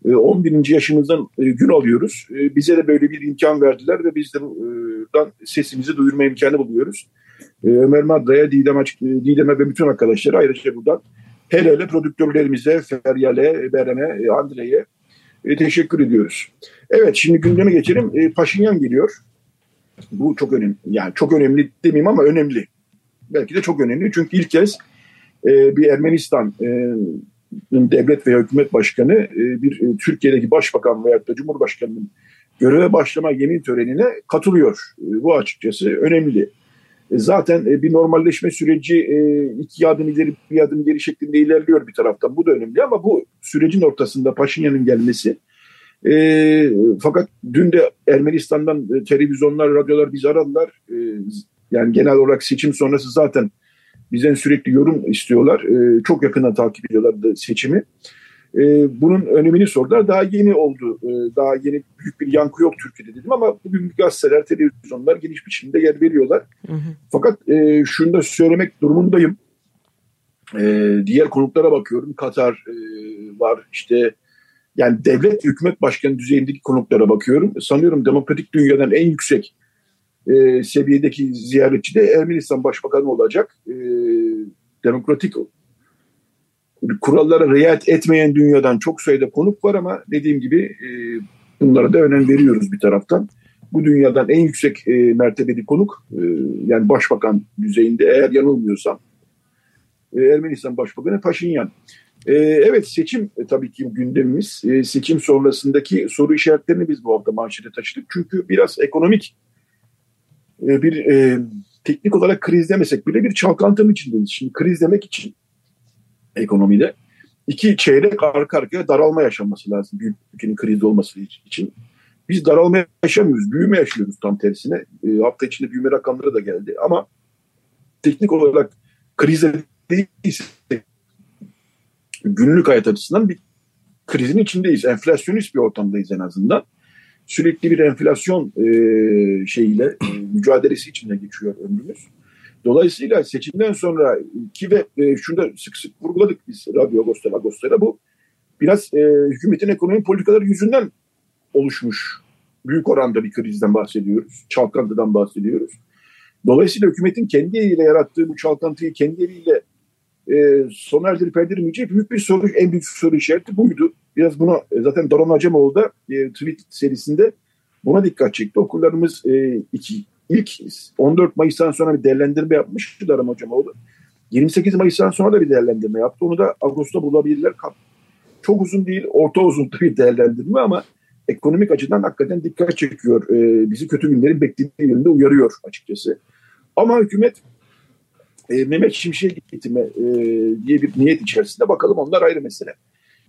11. E, yaşımızdan e, gün alıyoruz. E, bize de böyle bir imkan verdiler ve biz de buradan sesimizi duyurma imkanı buluyoruz. Ömer Madra'ya, Didem Açık, Didem'e ve bütün arkadaşlara ayrıca buradan hele hele prodüktörlerimize, Feryal'e, Berem'e, Andre'ye E, teşekkür ediyoruz. Evet şimdi gündeme geçelim. E, Paşinyan geliyor. Bu çok önemli. Yani çok önemli demeyeyim ama önemli. Belki de çok önemli. Çünkü ilk kez e, bir Ermenistan e, devlet veya hükümet başkanı e, bir e, Türkiye'deki başbakan veya da cumhurbaşkanının göreve başlama yemin törenine katılıyor. E, bu açıkçası önemli. Zaten bir normalleşme süreci iki adım ileri bir adım geri şeklinde ilerliyor bir taraftan. Bu da önemli ama bu sürecin ortasında Paşinyan'ın gelmesi e, fakat dün de Ermenistan'dan televizyonlar, radyolar bizi aradılar. E, yani genel olarak seçim sonrası zaten bizden sürekli yorum istiyorlar. E, çok yakından takip ediyorlar seçimi. E, bunun önemini sordular. Daha yeni oldu. E, daha yeni büyük bir yankı yok Türkiye'de dedim ama bugün gazeteler, televizyonlar geniş biçimde yer veriyorlar. Hı hı. Fakat e, şunu da söylemek durumundayım. E, diğer konuklara bakıyorum. Katar e, var işte yani devlet hükümet başkanı düzeyindeki konuklara bakıyorum. Sanıyorum demokratik dünyadan en yüksek e, seviyedeki ziyaretçi de Ermenistan Başbakanı olacak. E, demokratik kurallara riayet etmeyen dünyadan çok sayıda konuk var ama dediğim gibi e, bunlara da önem veriyoruz bir taraftan. Bu dünyadan en yüksek e, mertebeli konuk e, yani başbakan düzeyinde eğer yanılmıyorsam e, Ermenistan Başbakanı Paşinyan. E, evet seçim e, tabii ki gündemimiz. E, seçim sonrasındaki soru işaretlerini biz bu hafta manşete taşıdık. Çünkü biraz ekonomik e, bir e, teknik olarak kriz demesek bile bir çalkantının içindeyiz. Şimdi kriz demek için ekonomide iki çeyrek arka arkaya daralma yaşanması lazım bir ülkenin krizde olması için. Biz daralma yaşamıyoruz, büyüme yaşıyoruz tam tersine. E, hafta içinde büyüme rakamları da geldi ama teknik olarak krize değilse günlük hayat açısından bir krizin içindeyiz. Enflasyonist bir ortamdayız en azından sürekli bir enflasyon e, şeyiyle e, mücadelesi içinde geçiyor ömrümüz. Dolayısıyla seçimden sonra ki ve e, şunu da sık sık vurguladık biz Radyo Agos'ta Agos'ta bu biraz e, hükümetin ekonomi politikaları yüzünden oluşmuş büyük oranda bir krizden bahsediyoruz. Çalkantıdan bahsediyoruz. Dolayısıyla hükümetin kendi eliyle yarattığı bu çalkantıyı kendi eliyle e, sona erdirip erdirmeyeceği büyük bir soru, en büyük soru işareti buydu. Biraz buna e, zaten Daron Acemoğlu da e, tweet serisinde buna dikkat çekti. Okullarımız e, iki, ilk 14 Mayıs'tan sonra bir değerlendirme yapmıştı Daron Acemoğlu. 28 Mayıs'tan sonra da bir değerlendirme yaptı. Onu da Ağustos'ta bulabilirler. Çok uzun değil, orta uzun bir değerlendirme ama ekonomik açıdan hakikaten dikkat çekiyor. E, bizi kötü günlerin beklediği yönünde uyarıyor açıkçası. Ama hükümet e, Mehmet Şimşek getirme e, diye bir niyet içerisinde bakalım onlar ayrı mesele.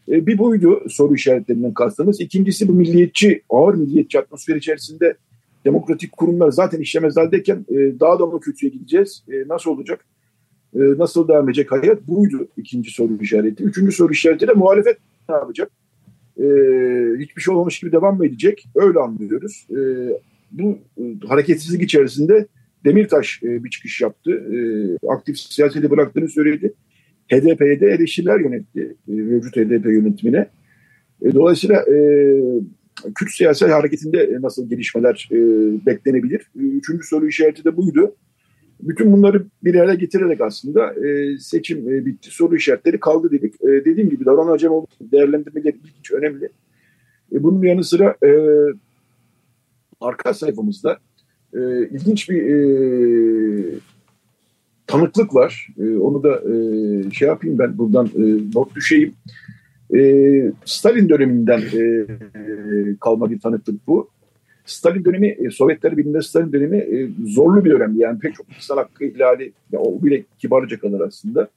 E, bir buydu soru işaretlerinden kastımız. İkincisi bu milliyetçi, ağır milliyetçi atmosfer içerisinde demokratik kurumlar zaten işlemez haldeyken e, daha da mı kötüye gideceğiz? E, nasıl olacak? E, nasıl devam edecek hayat? Buydu ikinci soru işareti. Üçüncü soru işareti de muhalefet ne yapacak? E, hiçbir şey olmamış gibi devam mı edecek? Öyle anlıyoruz. E, bu e, hareketsizlik içerisinde Demirtaş e, bir çıkış yaptı. E, aktif siyaseti bıraktığını söyledi. HDP'ye de eleştiriler yönetti e, mevcut HDP yönetimine. E, dolayısıyla e, Kürt siyasi hareketinde nasıl gelişmeler e, beklenebilir? E, üçüncü soru işareti de buydu. Bütün bunları bir araya getirerek aslında e, seçim e, bitti. Soru işaretleri kaldı dedik. E, dediğim gibi Daron Acemoğlu değerlendirmeleri ilginç, önemli. E, bunun yanı sıra e, arka sayfamızda e, ilginç bir e, tanıklık var. E, onu da e, şey yapayım ben buradan e, not düşeyim. E, Stalin döneminden e, kalma bir tanıklık bu. Stalin dönemi, e, Sovyetler Birliği'nde Stalin dönemi e, zorlu bir dönemdi. Yani pek çok insan hakkı ihlali, ya o bile kibarca kalır aslında.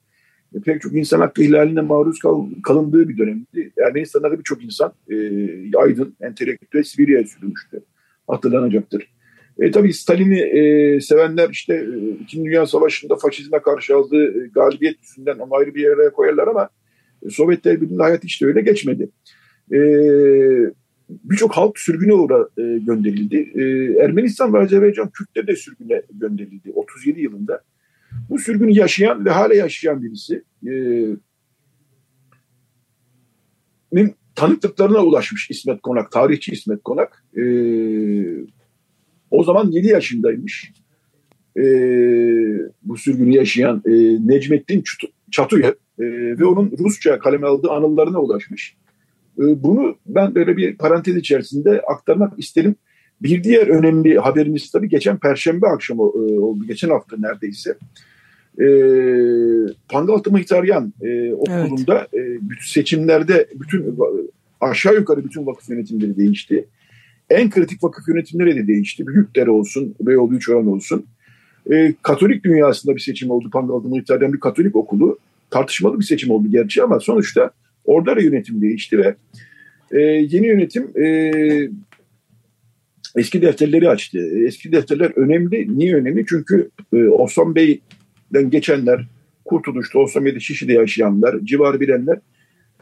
E, pek çok insan hakkı ihlaline maruz kal, kalındığı bir dönemdi. Ermenistan'da birçok insan e, aydın, entelektüel Sibirya'ya sürülmüştü. Hatırlanacaktır. E, tabii Stalin'i e, sevenler işte e, İkinci Dünya Savaşı'nda faşizme karşı aldığı e, galibiyet yüzünden onu ayrı bir yere koyarlar ama e, Sovyetler Birliği'nin hayat işte öyle geçmedi. E, Birçok halk sürgüne uğra e, gönderildi. E, Ermenistan ve Azerbaycan Kürtler de sürgüne gönderildi 37 yılında. Bu sürgünü yaşayan ve hala yaşayan birisi e, tanıklıklarına ulaşmış İsmet Konak, tarihçi İsmet Konak. E, o zaman 7 yaşındaymış. E, bu sürgünü yaşayan e, Necmettin Çatu'ya e, ve onun Rusça kaleme aldığı anılarına ulaşmış. E, bunu ben böyle bir parantez içerisinde aktarmak isterim. Bir diğer önemli haberimiz tabii geçen Perşembe akşamı e, oldu. Geçen hafta neredeyse. E, Pangaltı Mıhtaryan e, okulunda evet. e, seçimlerde bütün aşağı yukarı bütün vakıf yönetimleri değişti. En kritik vakıf yönetimleri de değişti. Büyükdere olsun, Beyoğlu Üçoran olsun. E, Katolik dünyasında bir seçim oldu. Pangaltı Mıhtaryan bir Katolik okulu. Tartışmalı bir seçim oldu gerçi ama sonuçta orada da yönetim değişti ve e, yeni yönetim e, eski defterleri açtı. Eski defterler önemli. Niye önemli? Çünkü e, Osman Bey'den geçenler, Kurtuluş'ta, Osman Bey'de Şişli'de yaşayanlar, civarı bilenler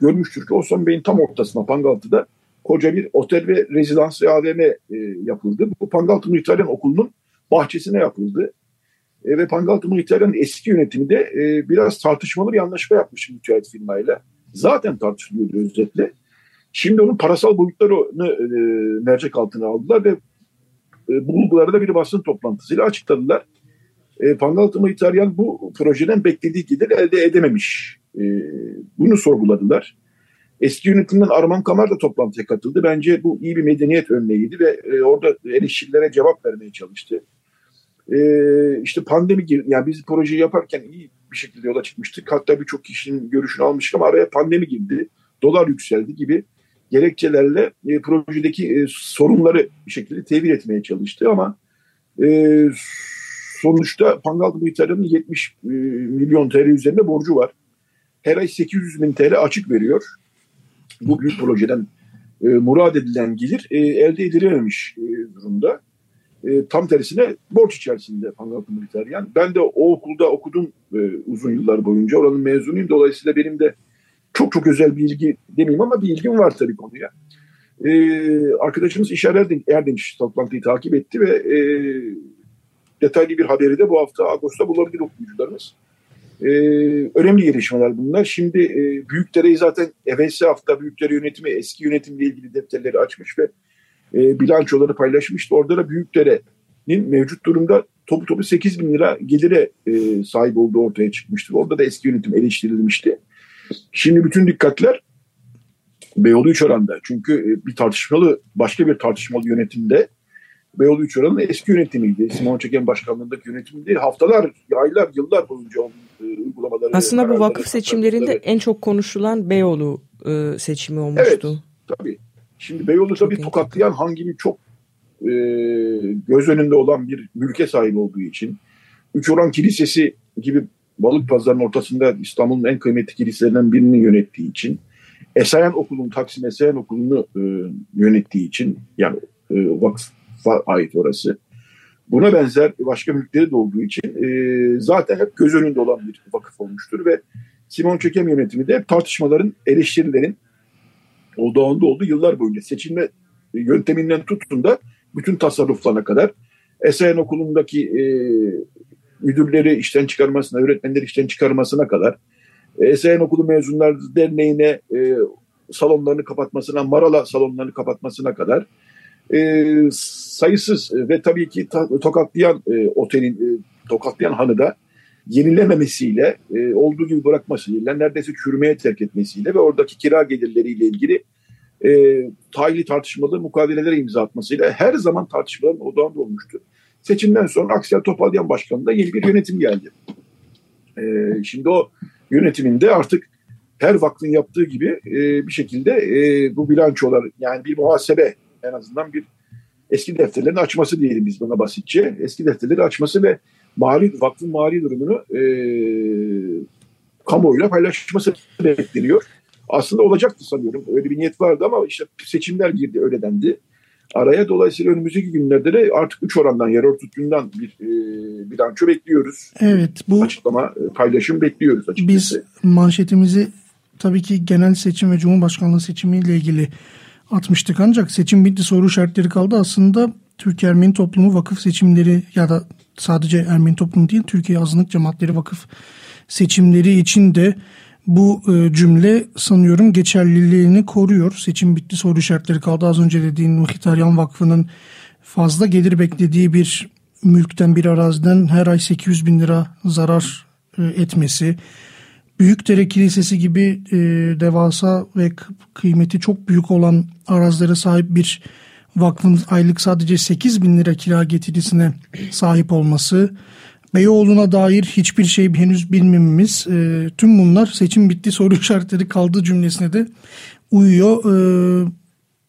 görmüştür ki Osman Bey'in tam ortasına Pangaltı'da koca bir otel ve rezidans ve AVM e, yapıldı. Bu Pangaltı Muhtaryan Okulu'nun bahçesine yapıldı. E, ve Pangaltı Muhtaryan eski yönetiminde e, biraz tartışmalı bir anlaşma yapmış müteahhit firmayla. Zaten tartışılıyordu özetle. Şimdi onun parasal boyutlarını e, mercek altına aldılar ve e, bulguları da bir basın toplantısıyla açıkladılar. E, Pangaltı Muhtaryan bu projeden beklediği gelir elde edememiş. E, bunu sorguladılar. Eski yönetimden Arman Kamar da toplantıya katıldı. Bence bu iyi bir medeniyet örneğiydi ve e, orada eleştirilere cevap vermeye çalıştı. E, işte pandemi yani biz projeyi yaparken iyi bir şekilde yola çıkmıştık. Hatta birçok kişinin görüşünü almıştık ama araya pandemi girdi. Dolar yükseldi gibi gerekçelerle e, projedeki e, sorunları bir şekilde tevil etmeye çalıştı ama e, sonuçta Pangaltı Muhtarı'nın 70 e, milyon TL üzerinde borcu var. Her ay 800 bin TL açık veriyor. Bu büyük projeden e, murad edilen gelir e, elde edilememiş e, durumda. E, tam tersine borç içerisinde Pangaltı Muhtarıyan. Ben de o okulda okudum e, uzun yıllar boyunca. Oranın mezunuyum. Dolayısıyla benim de çok çok özel bir ilgi demeyeyim ama bir ilgim var tabii konuya. Ee, arkadaşımız İşar Erdinç toplantıyı takip etti ve e, detaylı bir haberi de bu hafta Ağustos'ta bulabilir okuyucularımız. Ee, önemli gelişmeler bunlar. Şimdi e, Büyükdere'yi zaten evvelsi hafta Büyükdere yönetimi eski yönetimle ilgili defterleri açmış ve e, bilançoları paylaşmıştı. Orada da Büyükdere'nin mevcut durumda topu topu 8 bin lira gelire e, sahip olduğu ortaya çıkmıştı. Orada da eski yönetim eleştirilmişti. Şimdi bütün dikkatler Beyoğlu 3 oranda. Çünkü e, bir tartışmalı, başka bir tartışmalı yönetimde Beyoğlu 3 oranın eski yönetimiydi. Simon Çeken başkanlığındaki yönetim değil. Haftalar, aylar, yıllar boyunca onun e, uygulamaları. Aslında bu vakıf seçimlerinde en çok konuşulan Beyoğlu e, seçimi olmuştu. Evet, tabii. Şimdi Beyoğlu tabii çok tokatlayan hangi çok e, göz önünde olan bir mülke sahip olduğu için. Üç Oran Kilisesi gibi balık pazarının ortasında İstanbul'un en kıymetli kiliselerinden birini yönettiği için Esayen Okulu'nun, Taksim Esayen Okulu'nu e, yönettiği için yani e, vakfa ait orası. Buna benzer başka mülkleri de olduğu için e, zaten hep göz önünde olan bir vakıf olmuştur ve Simon Çekem yönetimi de tartışmaların, eleştirilerin odağında olduğu yıllar boyunca seçilme yönteminden tutun da bütün tasarruflarına kadar Esayen Okulu'ndaki e, müdürleri işten çıkarmasına, öğretmenleri işten çıkarmasına kadar Esayen Okulu Mezunlar Derneği'ne e, salonlarını kapatmasına, Marala salonlarını kapatmasına kadar e, sayısız ve tabii ki ta, tokatlayan e, otelin, e, tokatlayan hanı da yenilememesiyle, e, olduğu gibi bırakmasıyla, neredeyse çürümeye terk etmesiyle ve oradaki kira gelirleriyle ilgili e, tahili tartışmalı mukavelelere imza atmasıyla her zaman tartışmaların odağında olmuştur. Seçimden sonra Aksel Topalyan Başkanı'nda yeni bir yönetim geldi. E, şimdi o yönetiminde artık her vaktin yaptığı gibi e, bir şekilde e, bu bilançolar yani bir muhasebe en azından bir eski defterlerini açması diyelim biz buna basitçe. Eski defterleri açması ve mali vakfın mali durumunu e, kamuoyuyla paylaşması bekleniyor. Aslında olacaktı sanıyorum. Öyle bir niyet vardı ama işte seçimler girdi öyle dendi araya. Dolayısıyla önümüzdeki günlerde de artık 3 orandan, yer örtüklüğünden bir e, bilanço bekliyoruz. Evet. Bu açıklama, e, paylaşım bekliyoruz açıkçası. Biz manşetimizi tabii ki genel seçim ve cumhurbaşkanlığı seçimiyle ilgili atmıştık. Ancak seçim bitti soru şartları kaldı. Aslında Türkiye Ermeni Toplumu Vakıf seçimleri ya da sadece Ermeni Toplumu değil Türkiye Azınlık Cemaatleri Vakıf seçimleri için de bu e, cümle sanıyorum geçerliliğini koruyor. Seçim bitti soru işaretleri kaldı. Az önce dediğin Muhtaryan Vakfı'nın fazla gelir beklediği bir mülkten bir araziden her ay 800 bin lira zarar e, etmesi. Büyükdere Kilisesi gibi e, devasa ve kıymeti çok büyük olan arazilere sahip bir vakfın aylık sadece 8 bin lira kira getirisine sahip olması, Beyoğlu'na dair hiçbir şey henüz bilmememiz, e, tüm bunlar seçim bitti soru işaretleri kaldığı cümlesine de uyuyor. E,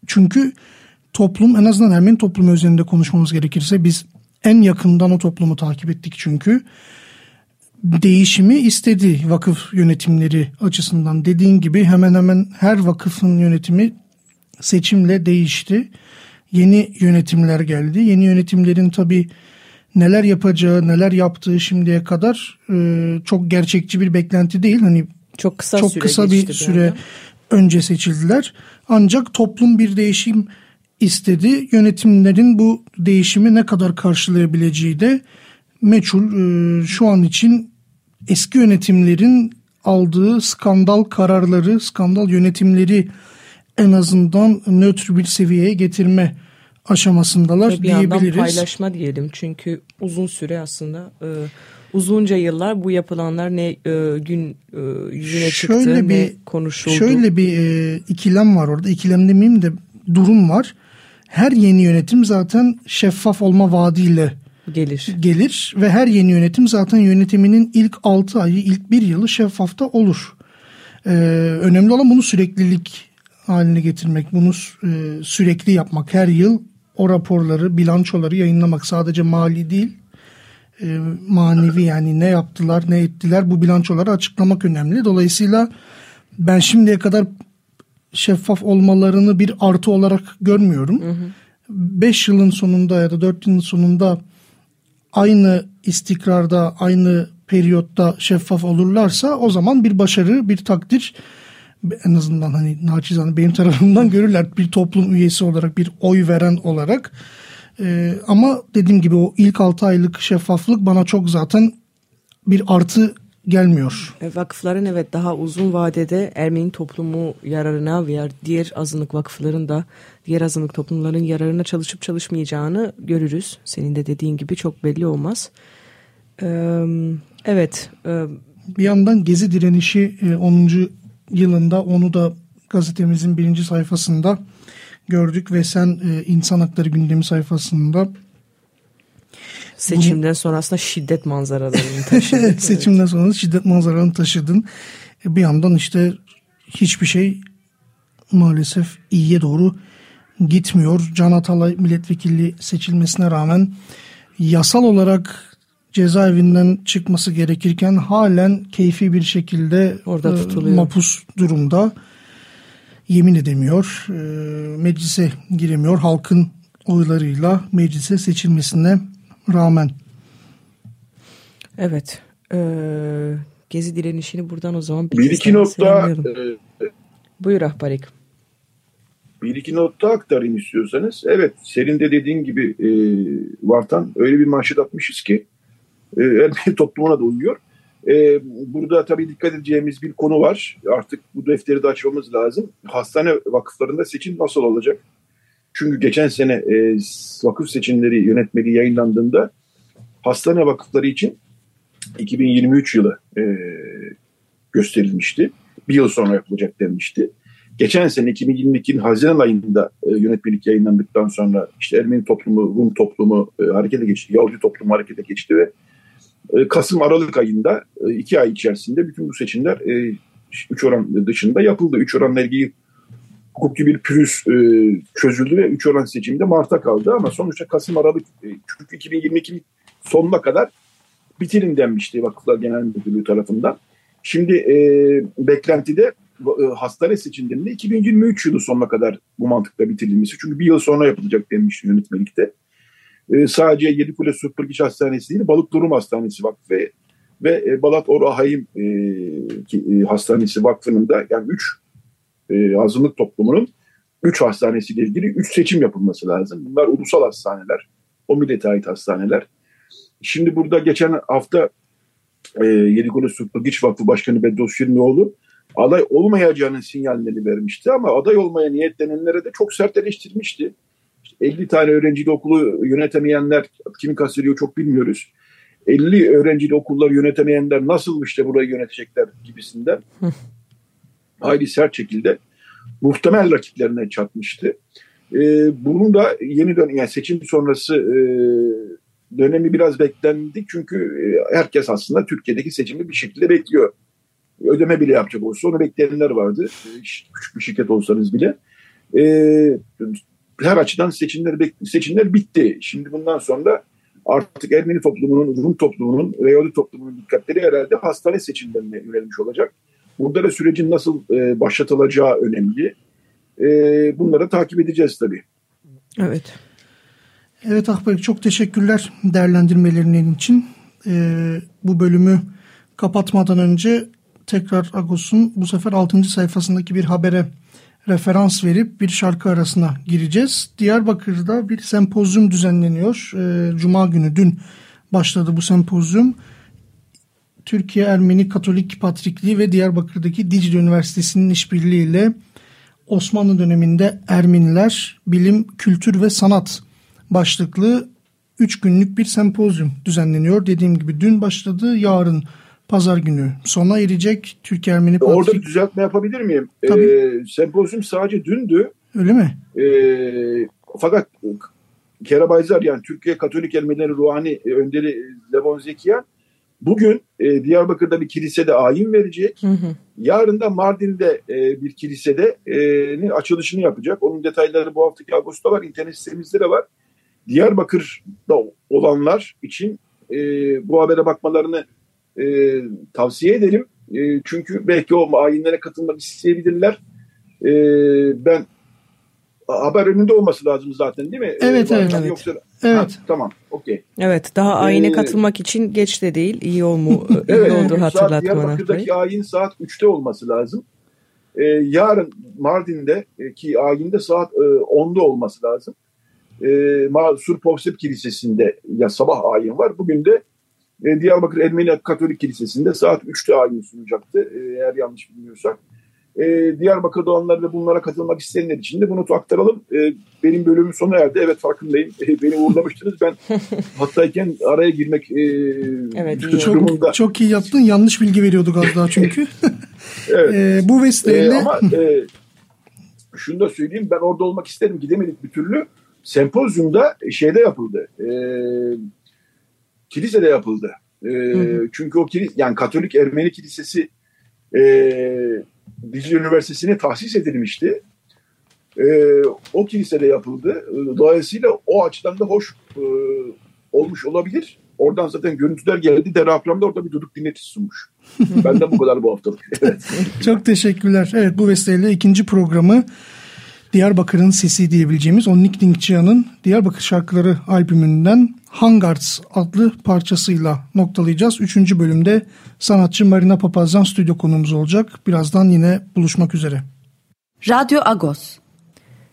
çünkü toplum en azından Ermeni toplumu üzerinde konuşmamız gerekirse biz en yakından o toplumu takip ettik çünkü değişimi istedi vakıf yönetimleri açısından. Dediğin gibi hemen hemen her vakıfın yönetimi seçimle değişti. Yeni yönetimler geldi. Yeni yönetimlerin tabii neler yapacağı, neler yaptığı şimdiye kadar e, çok gerçekçi bir beklenti değil. Hani çok kısa çok süre kısa bir süre yani. önce seçildiler. Ancak toplum bir değişim istedi. Yönetimlerin bu değişimi ne kadar karşılayabileceği de meçhul. E, şu an için eski yönetimlerin aldığı skandal kararları, skandal yönetimleri en azından nötr bir seviyeye getirme aşamasındalar bir diyebiliriz. Bir paylaşma diyelim çünkü uzun süre aslında e, uzunca yıllar bu yapılanlar ne e, gün e, yüzüne şöyle çıktı bir, ne konuşuldu. Şöyle bir e, ikilem var orada ikilem demeyeyim de durum var. Her yeni yönetim zaten şeffaf olma vaadiyle gelir. gelir ve her yeni yönetim zaten yönetiminin ilk 6 ayı ilk bir yılı şeffafta olur. Ee, önemli olan bunu süreklilik haline getirmek, bunu e, sürekli yapmak. Her yıl o raporları, bilançoları yayınlamak sadece mali değil, e, manevi yani ne yaptılar, ne ettiler bu bilançoları açıklamak önemli. Dolayısıyla ben şimdiye kadar şeffaf olmalarını bir artı olarak görmüyorum. 5 yılın sonunda ya da 4 yılın sonunda aynı istikrarda, aynı periyotta şeffaf olurlarsa o zaman bir başarı, bir takdir en azından hani naçizane benim tarafımdan görürler bir toplum üyesi olarak, bir oy veren olarak. Ee, ama dediğim gibi o ilk 6 aylık şeffaflık bana çok zaten bir artı gelmiyor. E, vakıfların evet daha uzun vadede Ermeni toplumu yararına veya diğer azınlık vakıfların da diğer azınlık toplumların yararına çalışıp çalışmayacağını görürüz. Senin de dediğin gibi çok belli olmaz. Ee, evet. E, bir yandan Gezi direnişi 10. E, yılında onu da gazetemizin birinci sayfasında gördük ve sen insan hakları gündemi sayfasında Seçimden sonra aslında şiddet manzaralarını taşıdın. Seçimden sonra şiddet manzaralarını taşıdın. E, bir yandan işte hiçbir şey maalesef iyiye doğru gitmiyor. Can Atalay milletvekili seçilmesine rağmen yasal olarak cezaevinden çıkması gerekirken halen keyfi bir şekilde Orada e, tutuluyor. mapus durumda. Yemin edemiyor. E, meclise giremiyor. Halkın oylarıyla meclise seçilmesine rağmen. Evet. Ee, gezi direnişini buradan o zaman bir, bir iki nokta e, Buyur Ahbarik. Bir iki nokta aktarayım istiyorsanız. Evet senin de dediğin gibi e, Vartan öyle bir manşet atmışız ki e, Ermeni toplumuna da uyuyor. E, burada tabii dikkat edeceğimiz bir konu var. Artık bu defteri de açmamız lazım. Hastane vakıflarında seçim nasıl olacak? Çünkü geçen sene e, vakıf seçimleri yönetmeliği yayınlandığında hastane vakıfları için 2023 yılı e, gösterilmişti. Bir yıl sonra yapılacak denmişti. Geçen sene 2022'nin Haziran ayında e, yönetmelik yayınlandıktan sonra işte Ermeni toplumu, Rum toplumu e, harekete geçti, Yahudi toplumu harekete geçti ve e, Kasım-Aralık ayında e, iki ay içerisinde bütün bu seçimler e, üç oran dışında yapıldı. Üç oranla ilgili hukuki bir pürüz e, çözüldü ve 3 oran seçiminde Mart'a kaldı ama sonuçta Kasım Aralık e, çünkü 2022 sonuna kadar bitirin denmişti Vakıflar Genel Müdürlüğü tarafından. Şimdi e, beklentide e, hastane seçimlerinde 2023 yılı sonuna kadar bu mantıkla bitirilmesi. Çünkü bir yıl sonra yapılacak denmişti yönetmelikte. E, sadece Yedikule Süpürgeç Hastanesi değil, Balık Durum Hastanesi Vakfı ve, ve e, Balat Orahayim e, e, Hastanesi Vakfı'nın da yani 3 e, azınlık toplumunun 3 hastanesiyle ilgili 3 seçim yapılması lazım. Bunlar ulusal hastaneler, o millete ait hastaneler. Şimdi burada geçen hafta e, Yedikolu Süpürgiç Vakfı Başkanı Bedros Şirmioğlu aday olmayacağının sinyallerini vermişti ama aday olmaya niyetlenenlere de çok sert eleştirmişti. İşte 50 tane öğrenciyle okulu yönetemeyenler kimi kastediyor çok bilmiyoruz. 50 öğrencili okulları yönetemeyenler nasıl işte burayı yönetecekler gibisinden hayli sert şekilde muhtemel rakiplerine çatmıştı. E, bunun da yeni dön yani seçim sonrası e, dönemi biraz beklendi çünkü e, herkes aslında Türkiye'deki seçimi bir şekilde bekliyor. Ödeme bile yapacak olsa onu bekleyenler vardı. Küçük bir şirket olsanız bile. E, her açıdan seçimler seçimler bitti. Şimdi bundan sonra artık Ermeni toplumunun, Rum toplumunun ve toplumunun dikkatleri herhalde hastane seçimlerine yönelmiş olacak. Burada da sürecin nasıl e, başlatılacağı önemli. E, bunları takip edeceğiz tabii. Evet. Evet Ahbap çok teşekkürler değerlendirmelerinin için. Ee, bu bölümü kapatmadan önce tekrar Agos'un bu sefer 6. sayfasındaki bir habere referans verip bir şarkı arasına gireceğiz. Diyarbakır'da bir sempozyum düzenleniyor. Ee, Cuma günü dün başladı bu sempozyum. Türkiye Ermeni Katolik Patrikliği ve Diyarbakır'daki Dicle Üniversitesi'nin işbirliğiyle Osmanlı döneminde Ermeniler, bilim, kültür ve sanat başlıklı 3 günlük bir sempozyum düzenleniyor. Dediğim gibi dün başladı, yarın pazar günü sona erecek Türk Ermeni Patrik... Orada düzeltme yapabilir miyim? Tabii. Ee, sempozyum sadece dündü. Öyle mi? Ee, fakat Kerabayzar yani Türkiye Katolik Ermenileri Ruhani Önderi Levon Zekiya bugün e, Diyarbakır'da bir kilisede ayin verecek. Hı hı. Yarın da Mardin'de e, bir kilisede e, açılışını yapacak. Onun detayları bu haftaki Ağustos'ta var. İnternet sitemizde de var. Diyarbakır'da olanlar için e, bu habere bakmalarını e, tavsiye ederim. E, çünkü belki o ayinlere katılmak isteyebilirler. E, ben haber önünde olması lazım zaten değil mi? Evet, evet, evet. Yoksa, evet. Ha, tamam, okey. Evet, daha ayine ee, katılmak için geç de değil. İyi, olmu, iyi evet, oldu hatırlatmanı. Diyarbakır'daki ayin saat 3'te olması lazım. Ee, yarın Mardin'de ki ayinde saat e, 10'da olması lazım. Ee, Sur Povsep Kilisesi'nde ya sabah ayin var. Bugün de e, Diyarbakır Ermeni Katolik Kilisesi'nde saat 3'te ayin sunacaktı e, eğer yanlış bilmiyorsak. E, Diyarbakır'da olanlar ve bunlara katılmak isteyenler için de bunu aktaralım. E, benim bölümüm sona erdi. Evet farkındayım. E, beni uğurlamıştınız. Ben hattayken araya girmek e, evet, çok, çok iyi yaptın. Yanlış bilgi veriyorduk az daha çünkü. evet. e, bu vesileyle... E, ama e, şunu da söyleyeyim. Ben orada olmak isterim. Gidemedik bir türlü. Sempozyumda şeyde yapıldı. Eee kilisede yapıldı. E, Çünkü o kilis, yani Katolik Ermeni Kilisesi e, Dicle Üniversitesi'ne tahsis edilmişti. E, o kilisede yapıldı. Dolayısıyla o açıdan da hoş e, olmuş olabilir. Oradan zaten görüntüler geldi. Deraplamda orada bir duduk dinletisi sunmuş. Benden bu kadar bu haftalık. Evet. Çok teşekkürler. Evet bu vesileyle ikinci programı Diyarbakır'ın sesi diyebileceğimiz o Nick Dinkçia'nın Diyarbakır şarkıları albümünden Hangards adlı parçasıyla noktalayacağız. Üçüncü bölümde sanatçı Marina Papazyan stüdyo konuğumuz olacak. Birazdan yine buluşmak üzere. Radyo Agos.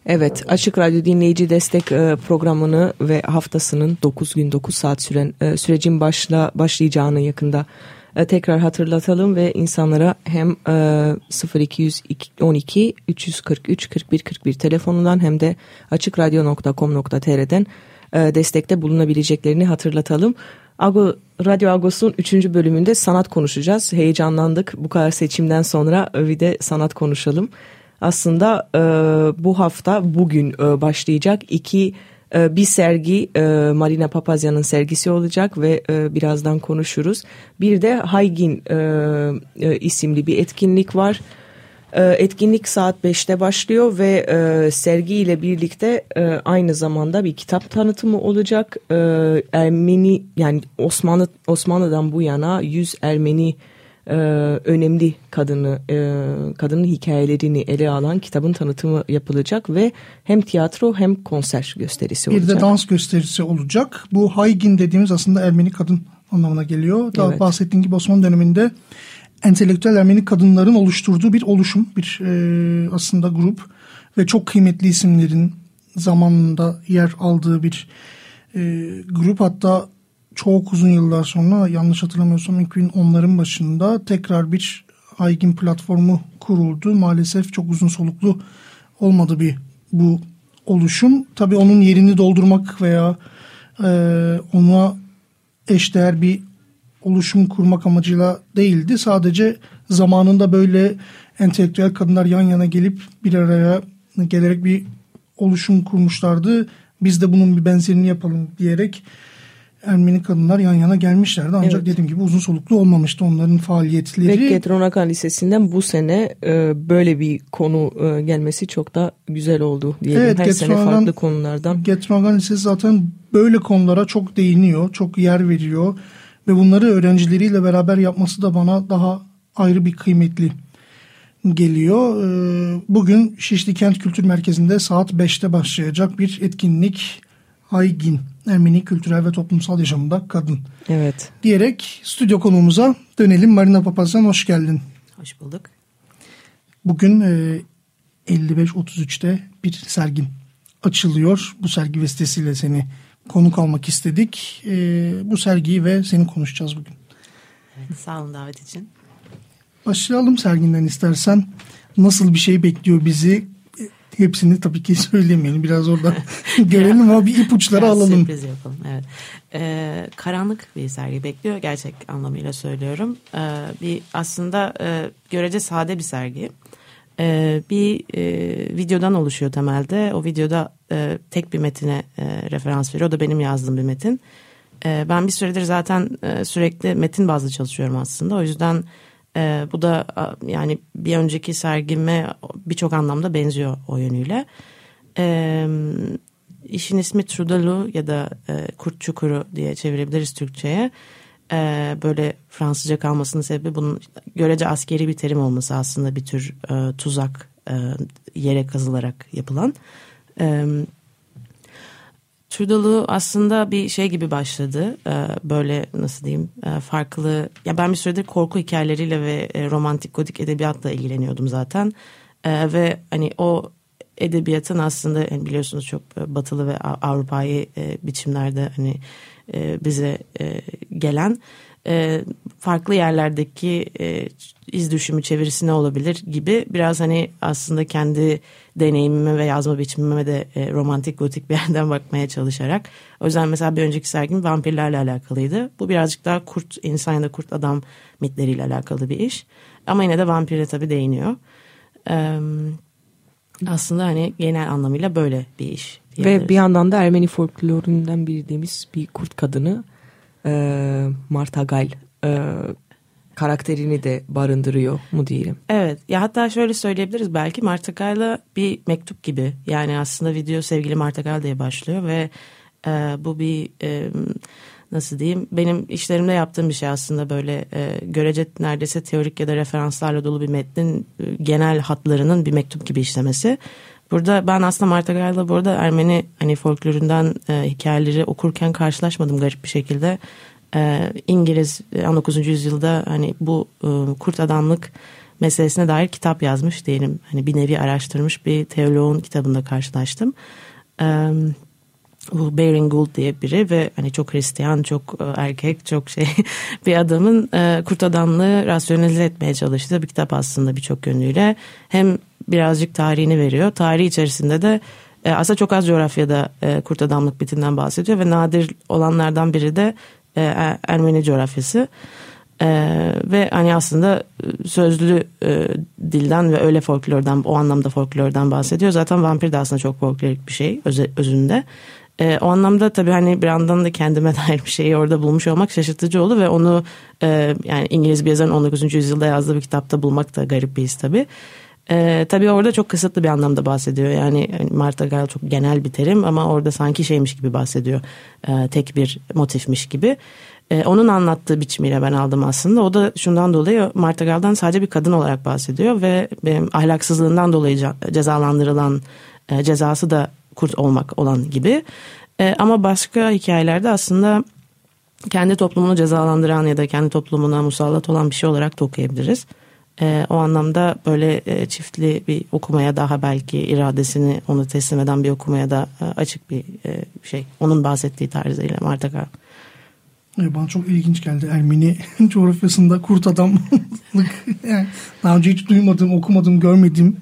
Evet, Açık Radyo Dinleyici Destek e, programını ve haftasının 9 gün 9 saat süren e, sürecin başla başlayacağını yakında e, tekrar hatırlatalım ve insanlara hem 0212 343 41 41 telefonundan hem de açıkradyo.com.tr'den e, destekte bulunabileceklerini hatırlatalım. Ago, Radyo Agos'un 3. bölümünde sanat konuşacağız. Heyecanlandık bu kadar seçimden sonra bir de sanat konuşalım. Aslında e, bu hafta bugün e, başlayacak iki bir sergi e, Marina Papazyan'ın sergisi olacak ve e, birazdan konuşuruz. Bir de Haygin e, isimli bir etkinlik var. Ee, etkinlik saat 5'te başlıyor ve sergi ile birlikte aynı zamanda bir kitap tanıtımı olacak. Ermeni yani Osmanlı Osmanlı'dan bu yana 100 Ermeni e, önemli kadını e, kadının hikayelerini ele alan kitabın tanıtımı yapılacak ve hem tiyatro hem konser gösterisi olacak. Bir de dans gösterisi olacak. Bu Haygin dediğimiz aslında Ermeni kadın anlamına geliyor. Daha evet. bahsettiğim gibi Osmanlı döneminde entelektüel Ermeni kadınların oluşturduğu bir oluşum, bir e, aslında grup ve çok kıymetli isimlerin zamanında yer aldığı bir e, grup. Hatta çok uzun yıllar sonra yanlış hatırlamıyorsam 2010'ların başında tekrar bir Aygin platformu kuruldu. Maalesef çok uzun soluklu olmadı bir bu oluşum. Tabii onun yerini doldurmak veya e, ona eşdeğer bir oluşum kurmak amacıyla değildi. Sadece zamanında böyle entelektüel kadınlar yan yana gelip bir araya gelerek bir oluşum kurmuşlardı. Biz de bunun bir benzerini yapalım diyerek Ermeni kadınlar yan yana gelmişlerdi. Ancak evet. dediğim gibi uzun soluklu olmamıştı onların faaliyetleri. Ve Getronakan Lisesi'nden bu sene e, böyle bir konu e, gelmesi çok da güzel oldu diyelim. Evet, Her Getronakan, sene farklı konulardan. Getronakan Lisesi zaten böyle konulara çok değiniyor, çok yer veriyor. Ve bunları öğrencileriyle beraber yapması da bana daha ayrı bir kıymetli geliyor. E, bugün Şişli Kent Kültür Merkezi'nde saat 5'te başlayacak bir etkinlik Haygin Ermeni kültürel ve toplumsal yaşamında kadın. Evet. Diyerek stüdyo konuğumuza dönelim. Marina Papazyan hoş geldin. Hoş bulduk. Bugün e, 55-33'te bir sergin açılıyor. Bu sergi vesilesiyle seni konuk almak istedik. E, bu sergiyi ve seni konuşacağız bugün. Evet, sağ olun davet için. Başlayalım serginden istersen. Nasıl bir şey bekliyor bizi? Hepsini tabii ki söylemeyelim. Biraz orada görelim ama bir ipuçları Biraz alalım. Sürpriz yapalım. Evet. Ee, karanlık bir sergi bekliyor. Gerçek anlamıyla söylüyorum. Ee, bir aslında e, görece sade bir sergi. Ee, bir e, videodan oluşuyor temelde. O videoda e, tek bir metine e, referans veriyor. O da benim yazdığım bir metin. E, ben bir süredir zaten e, sürekli metin bazlı çalışıyorum aslında. O yüzden e, bu da yani bir önceki sergime birçok anlamda benziyor o yönüyle. E, işin ismi Trudalu ya da e, Kurt Çukuru diye çevirebiliriz Türkçe'ye. E, böyle Fransızca kalmasının sebebi bunun görece askeri bir terim olması aslında bir tür e, tuzak e, yere kazılarak yapılan. Evet Trudeau aslında bir şey gibi başladı. Ee, böyle nasıl diyeyim e, farklı. Ya ben bir süredir korku hikayeleriyle ve e, romantik gotik edebiyatla ilgileniyordum zaten. Ee, ve hani o edebiyatın aslında yani biliyorsunuz çok e, batılı ve Avrupa'yı biçimlerde hani bize gelen farklı yerlerdeki iz düşümü çevirisi ne olabilir gibi biraz hani aslında kendi deneyimime ve yazma biçimime de e, romantik gotik bir yerden bakmaya çalışarak. O yüzden mesela bir önceki sergim vampirlerle alakalıydı. Bu birazcık daha kurt insan ya da kurt adam mitleriyle alakalı bir iş. Ama yine de vampire tabii değiniyor. E, aslında hani genel anlamıyla böyle bir iş. Ve bir yandan da Ermeni folklorundan bildiğimiz bir kurt kadını e, Marta Gal e, karakterini de barındırıyor mu diyelim. Evet ya hatta şöyle söyleyebiliriz belki Marta Gal'la bir mektup gibi yani aslında video sevgili Marta Gal diye başlıyor ve e, bu bir e, nasıl diyeyim benim işlerimde yaptığım bir şey aslında böyle e, görece neredeyse teorik ya da referanslarla dolu bir metnin e, genel hatlarının bir mektup gibi işlemesi. Burada ben aslında Marta Gay'la burada Ermeni hani folklorundan e, hikayeleri okurken karşılaşmadım garip bir şekilde. E, İngiliz 19. E, yüzyılda hani bu e, kurt adamlık meselesine dair kitap yazmış diyelim. Hani bir nevi araştırmış bir teoloğun kitabında karşılaştım. E, bu Baring Gould diye biri ve hani çok Hristiyan, çok e, erkek, çok şey bir adamın kurt adamlığı rasyonalize etmeye çalıştığı bir kitap aslında birçok yönüyle. Hem birazcık tarihini veriyor. Tarih içerisinde de e, aslında çok az coğrafyada e, kurt adamlık bitinden bahsediyor ve nadir olanlardan biri de e, er-, Ermeni coğrafyası. Ee, ve hani aslında e, sözlü e, dilden ve öyle folklordan o anlamda folklordan bahsediyor. Zaten vampir de aslında çok folklorik bir şey öz, özünde. E, o anlamda tabii hani bir yandan da kendime dair bir şeyi orada bulmuş olmak şaşırtıcı oldu ve onu e, yani İngiliz bir yazarın 19. yüzyılda yazdığı bir kitapta bulmak da garip bir his tabii. E, tabii orada çok kısıtlı bir anlamda bahsediyor. Yani hani Marta Gal çok genel bir terim ama orada sanki şeymiş gibi bahsediyor. E, tek bir motifmiş gibi. E, onun anlattığı biçimiyle ben aldım aslında. O da şundan dolayı Marta Gal'dan sadece bir kadın olarak bahsediyor ve benim ahlaksızlığından dolayı cezalandırılan e, cezası da kurt olmak olan gibi. E, ama başka hikayelerde aslında kendi toplumunu cezalandıran ya da kendi toplumuna musallat olan bir şey olarak da okuyabiliriz. E, o anlamda böyle e, çiftli bir okumaya daha belki iradesini onu teslim eden bir okumaya da e, açık bir e, şey. Onun bahsettiği tarzıyla Marta Kar. Bana çok ilginç geldi Ermeni coğrafyasında kurt adamlık. yani daha önce hiç duymadım, okumadım, görmedim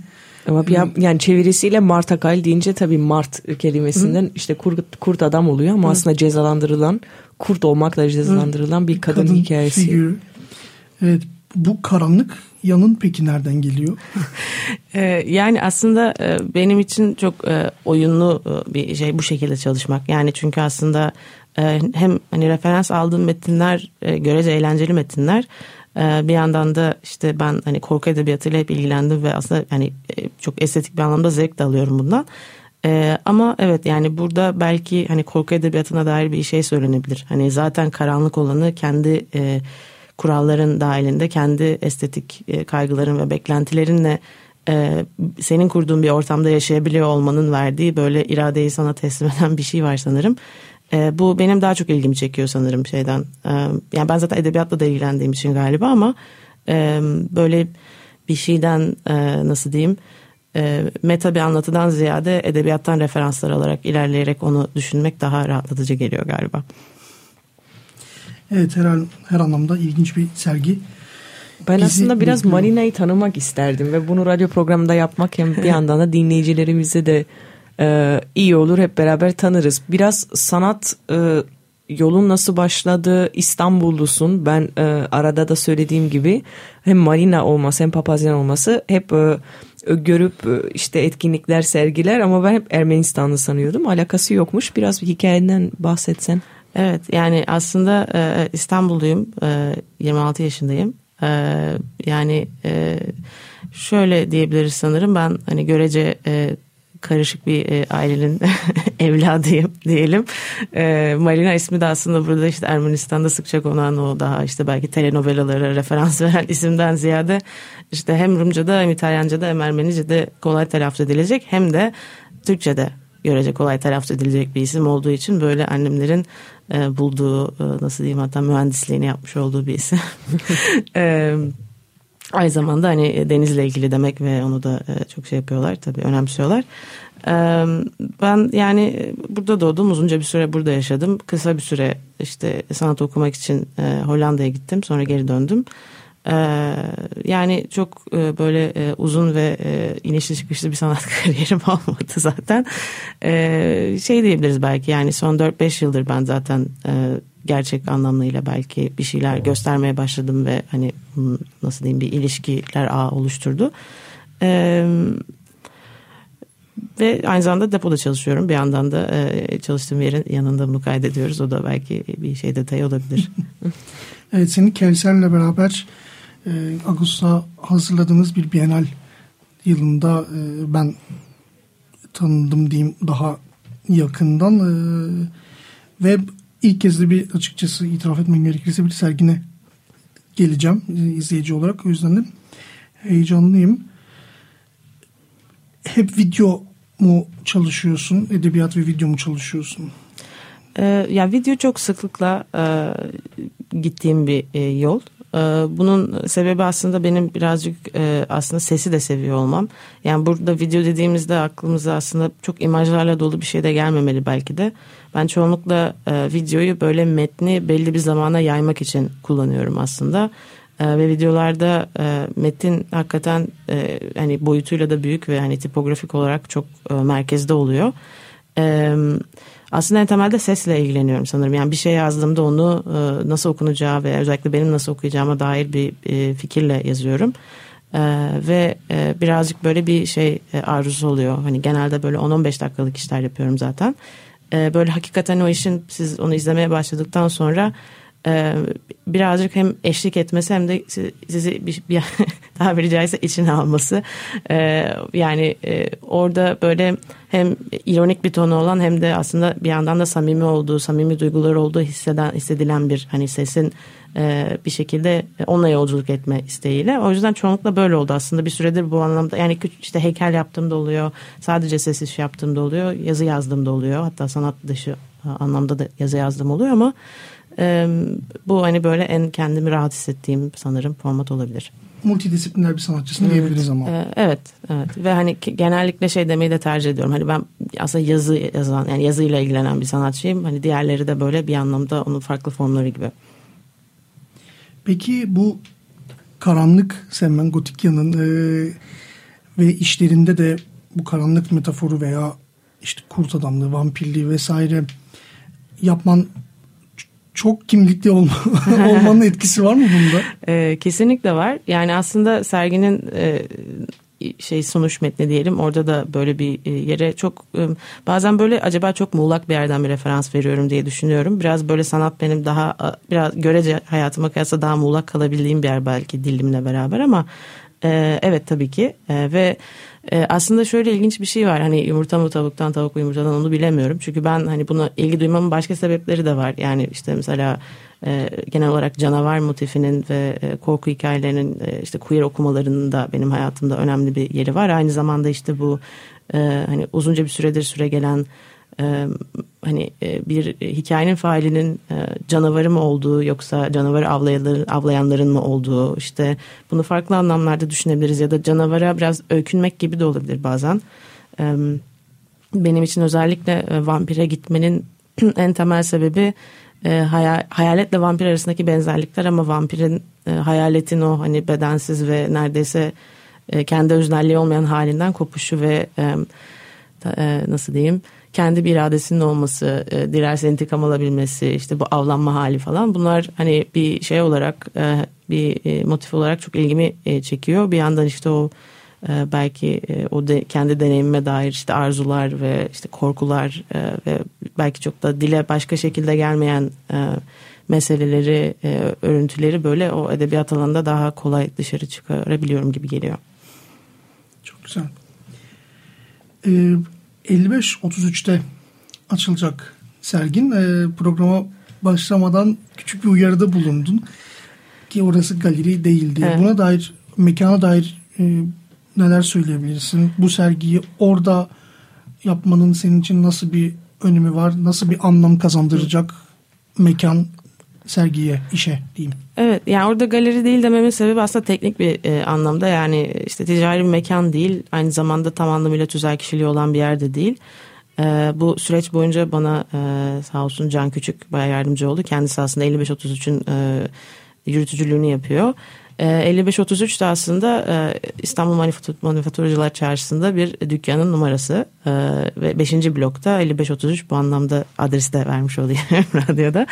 Ama bir yani çevirisiyle Mart Akal deyince tabii Mart kelimesinden Hı. işte kurt, kurt adam oluyor ama Hı. aslında cezalandırılan kurt olmakla cezalandırılan Hı. bir kadın, kadın hikayesi. Figürü. Evet bu karanlık yanın peki nereden geliyor? Ee, yani aslında e, benim için çok e, oyunlu e, bir şey bu şekilde çalışmak. Yani çünkü aslında hem hani referans aldığım metinler görece eğlenceli metinler. Bir yandan da işte ben hani korku edebiyatıyla hep ilgilendim ve aslında hani çok estetik bir anlamda zevk de alıyorum bundan. Ee, ama evet yani burada belki hani korku edebiyatına dair bir şey söylenebilir. Hani zaten karanlık olanı kendi e, kuralların dahilinde kendi estetik e, kaygıların ve beklentilerinle e, senin kurduğun bir ortamda yaşayabiliyor olmanın verdiği böyle iradeyi sana teslim eden bir şey var sanırım. E, bu benim daha çok ilgimi çekiyor sanırım şeyden. Yani ben zaten edebiyatla da ilgilendiğim için galiba ama böyle bir şeyden nasıl diyeyim meta bir anlatıdan ziyade edebiyattan referanslar alarak ilerleyerek onu düşünmek daha rahatlatıcı geliyor galiba. Evet her, her anlamda ilginç bir sergi. Ben Bizi aslında biraz. Marina'yı tanımak isterdim ve bunu radyo programında yapmak hem bir yandan da dinleyicilerimize de e, iyi olur hep beraber tanırız. Biraz sanat e, yolun nasıl başladı İstanbullusun ben e, arada da söylediğim gibi hem Marina olması hem Papazyan olması hep e, görüp e, işte etkinlikler sergiler ama ben hep Ermenistanlı sanıyordum alakası yokmuş biraz bir hikayenden bahsetsen. Evet yani aslında e, İstanbulluyum e, 26 yaşındayım e, yani e, şöyle diyebiliriz sanırım ben hani görece e, karışık bir e, ailenin evladıyım diyelim. E, Marina ismi de aslında burada işte Ermenistan'da sıkça konan o daha işte belki telenovelalara referans veren isimden ziyade işte hem Rumca'da hem İtalyanca'da hem Ermenice'de kolay telaffuz edilecek hem de Türkçe'de görece kolay telaffuz edilecek bir isim olduğu için böyle annemlerin e, bulduğu e, nasıl diyeyim hatta mühendisliğini yapmış olduğu bir isim. e, aynı zamanda hani denizle ilgili demek ve onu da e, çok şey yapıyorlar tabii önemsiyorlar. E, ben yani burada doğdum uzunca bir süre burada yaşadım. Kısa bir süre işte sanat okumak için e, Hollanda'ya gittim sonra geri döndüm. Ee, yani çok e, böyle e, uzun ve e, inişli çıkışlı bir sanat kariyerim olmadı zaten. Ee, şey diyebiliriz belki yani son 4-5 yıldır ben zaten gerçek anlamıyla belki bir şeyler göstermeye başladım ve hani hmm, nasıl diyeyim bir ilişkiler ağ oluşturdu. Ee, ve aynı zamanda depoda çalışıyorum. Bir yandan da çalıştığım yerin yanında bunu kaydediyoruz. O da belki bir şey detayı olabilir. evet seni Kevser'le beraber e, Ağustos'a hazırladığınız bir Bienal yılında e, ben tanıdım diyeyim daha yakından e, ve ilk kez de bir açıkçası itiraf etmem gerekirse bir sergine geleceğim e, izleyici olarak. O yüzden de heyecanlıyım. Hep video mu çalışıyorsun? Edebiyat ve video mu çalışıyorsun? Ee, ya video çok sıklıkla e, gittiğim bir e, yol. Ee, bunun sebebi aslında benim birazcık e, aslında sesi de seviyor olmam. Yani burada video dediğimizde aklımıza aslında çok imajlarla dolu bir şey de gelmemeli belki de. Ben çoğunlukla e, videoyu böyle metni belli bir zamana yaymak için kullanıyorum aslında. E, ve videolarda metin hakikaten hani boyutuyla da büyük ve hani tipografik olarak çok merkezde oluyor. Evet aslında en temelde sesle ilgileniyorum sanırım. Yani bir şey yazdığımda onu e, nasıl okunacağı ve özellikle benim nasıl okuyacağıma dair bir e, fikirle yazıyorum. E, ve birazcık böyle bir şey e, arzusu oluyor. Hani genelde böyle 10-15 dakikalık işler yapıyorum zaten. Böyle hakikaten o işin siz onu izlemeye başladıktan sonra e, birazcık hem eşlik etmesi hem de sizi bir, bir tabiri caizse içine alması. E, yani e, orada böyle hem ironik bir tonu olan hem de aslında bir yandan da samimi olduğu, samimi duygular olduğu hisseden, hissedilen bir hani sesin bir şekilde onunla yolculuk etme isteğiyle. O yüzden çoğunlukla böyle oldu aslında bir süredir bu anlamda. Yani işte heykel yaptığımda oluyor, sadece ses iş yaptığımda oluyor, yazı yazdığımda oluyor. Hatta sanat dışı anlamda da yazı yazdım oluyor ama e, bu hani böyle en kendimi rahat hissettiğim sanırım format olabilir multidisipliner bir sanatçısın evet. diyebiliriz ama. Ee, evet, evet. Ve hani genellikle şey demeyi de tercih ediyorum. Hani ben aslında yazı yazan, yani yazıyla ilgilenen bir sanatçıyım. Hani diğerleri de böyle bir anlamda onun farklı formları gibi. Peki bu karanlık Semmen Gotikya'nın e, ve işlerinde de bu karanlık metaforu veya işte kurt adamlığı, vampirliği vesaire yapman çok kimlikli olma, olmanın etkisi var mı bunda? E, kesinlikle var. Yani aslında serginin e, şey sonuç metni diyelim orada da böyle bir e, yere çok e, bazen böyle acaba çok muğlak bir yerden bir referans veriyorum diye düşünüyorum. Biraz böyle sanat benim daha biraz görece hayatıma kıyasla daha muğlak kalabildiğim bir yer belki dilimle beraber ama e, evet tabii ki ve aslında şöyle ilginç bir şey var. Hani yumurta mı tavuktan tavuk mu yumurtadan onu bilemiyorum. Çünkü ben hani buna ilgi duymamın başka sebepleri de var. Yani işte mesela e, genel olarak canavar motifinin ve e, korku hikayelerinin e, işte queer okumalarının da benim hayatımda önemli bir yeri var. Aynı zamanda işte bu e, hani uzunca bir süredir süre gelen e, hani e, bir hikayenin failinin e, canavarı mı olduğu yoksa canavarı avlayanların, mı olduğu işte bunu farklı anlamlarda düşünebiliriz ya da canavara biraz öykünmek gibi de olabilir bazen. E, benim için özellikle e, vampire gitmenin en temel sebebi e, hayal, hayaletle vampir arasındaki benzerlikler ama vampirin e, hayaletin o hani bedensiz ve neredeyse e, kendi öznelliği olmayan halinden kopuşu ve e, e, nasıl diyeyim kendi bir iradesinin olması, e, dilerse intikam alabilmesi, işte bu avlanma hali falan bunlar hani bir şey olarak e, bir e, motif olarak çok ilgimi e, çekiyor. Bir yandan işte o ee, belki e, o de, kendi deneyimime dair işte arzular ve işte korkular e, ve belki çok da dile başka şekilde gelmeyen e, meseleleri, örüntüleri böyle o edebiyat alanında daha kolay dışarı çıkarabiliyorum gibi geliyor. Çok güzel. Ee, 55-33'te açılacak sergin. Ee, programa başlamadan küçük bir uyarıda bulundun ki orası galeri değildi. Evet. Buna dair mekana dair e, neler söyleyebilirsin? Bu sergiyi orada yapmanın senin için nasıl bir önemi var? Nasıl bir anlam kazandıracak mekan sergiye, işe diyeyim. Evet yani orada galeri değil dememin sebebi aslında teknik bir e, anlamda yani işte ticari bir mekan değil aynı zamanda tam anlamıyla tüzel kişiliği olan bir yerde değil. E, bu süreç boyunca bana e, sağ olsun Can Küçük bayağı yardımcı oldu. Kendisi aslında 55-33'ün e, yürütücülüğünü yapıyor. 55-33 ee, de aslında e, İstanbul Manifaturacılar Çarşısı'nda bir dükkanın numarası ee, ve 5. blokta 55-33 bu anlamda adresi de vermiş olayım radyoda.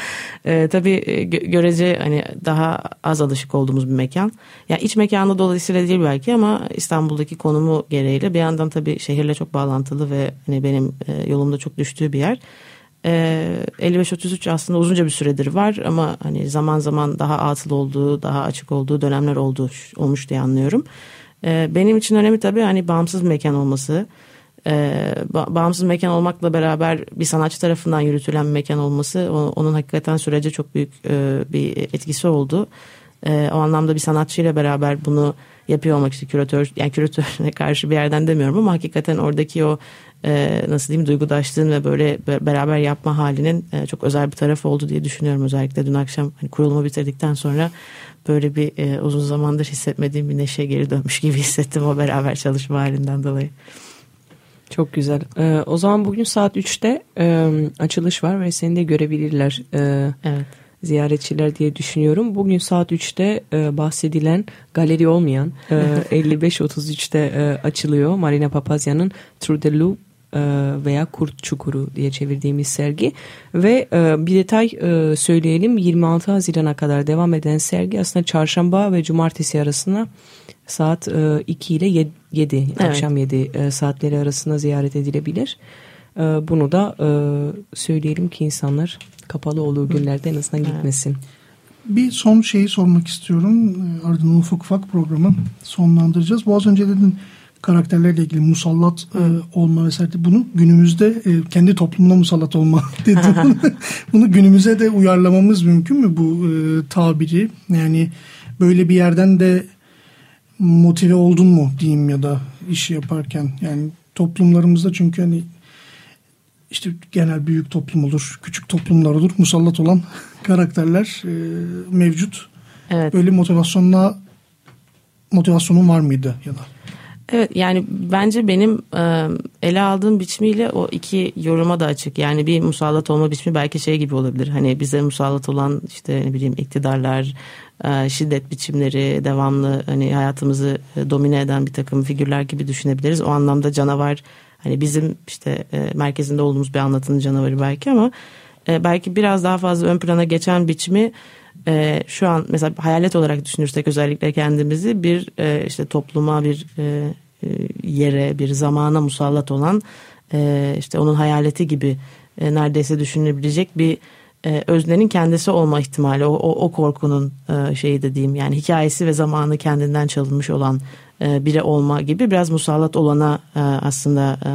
E, tabii e, görece hani daha az alışık olduğumuz bir mekan. Yani iç mekanı dolayısıyla değil belki ama İstanbul'daki konumu gereğiyle bir yandan tabii şehirle çok bağlantılı ve hani benim yolumda çok düştüğü bir yer. 55-33 ee, aslında uzunca bir süredir var ama hani zaman zaman daha atıl olduğu, daha açık olduğu dönemler oldu, olmuş diye anlıyorum. Ee, benim için önemli tabii hani bağımsız mekan olması. Ee, bağımsız mekan olmakla beraber bir sanatçı tarafından yürütülen bir mekan olması onun hakikaten sürece çok büyük e, bir etkisi oldu. O anlamda bir sanatçıyla beraber bunu yapıyor olmak işte küratör yani küratörüne karşı bir yerden demiyorum ama hakikaten oradaki o e, nasıl diyeyim duygudaşlığın ve böyle beraber yapma halinin e, çok özel bir tarafı oldu diye düşünüyorum. Özellikle dün akşam hani kurulumu bitirdikten sonra böyle bir e, uzun zamandır hissetmediğim bir neşe geri dönmüş gibi hissettim o beraber çalışma halinden dolayı. Çok güzel. Ee, o zaman bugün saat 3'te e, açılış var ve seni de görebilirler. E, evet ziyaretçiler diye düşünüyorum. Bugün saat 3'te e, bahsedilen galeri olmayan e, 55-33'te e, açılıyor. Marina Papazya'nın Through the Loop e, veya Kurt Çukuru diye çevirdiğimiz sergi ve e, bir detay e, söyleyelim 26 Haziran'a kadar devam eden sergi aslında çarşamba ve cumartesi arasında saat 2 ile 7, 7 evet. akşam 7 saatleri arasında ziyaret edilebilir. Bunu da söyleyelim ki insanlar kapalı olduğu günlerde en azından gitmesin. Bir son şeyi sormak istiyorum. Ardından ufak ufak programı sonlandıracağız. Bu az önce dedin karakterlerle ilgili musallat e, olma vesaire. Bunu günümüzde e, kendi toplumuna musallat olma dedi. Bunu günümüze de uyarlamamız mümkün mü bu e, tabiri? Yani böyle bir yerden de motive oldun mu diyeyim ya da işi yaparken. Yani toplumlarımızda çünkü hani işte genel büyük toplum olur, küçük toplumlar olur. Musallat olan karakterler e, mevcut. Evet. Böyle motivasyonla motivasyonun var mıydı ya da? Evet yani bence benim e, ele aldığım biçimiyle o iki yoruma da açık. Yani bir musallat olma biçimi belki şey gibi olabilir. Hani bize musallat olan işte ne bileyim iktidarlar, e, şiddet biçimleri devamlı hani hayatımızı e, domine eden bir takım figürler gibi düşünebiliriz. O anlamda canavar hani bizim işte e, merkezinde olduğumuz bir anlatının canavarı belki ama belki biraz daha fazla ön plana geçen biçimi şu an mesela hayalet olarak düşünürsek özellikle kendimizi bir işte topluma bir yere bir zamana musallat olan işte onun hayaleti gibi neredeyse düşünülebilecek bir e, öznenin kendisi olma ihtimali o, o, o korkunun e, şeyi de diyeyim yani hikayesi ve zamanı kendinden çalınmış olan e, biri olma gibi biraz musallat olana e, aslında e,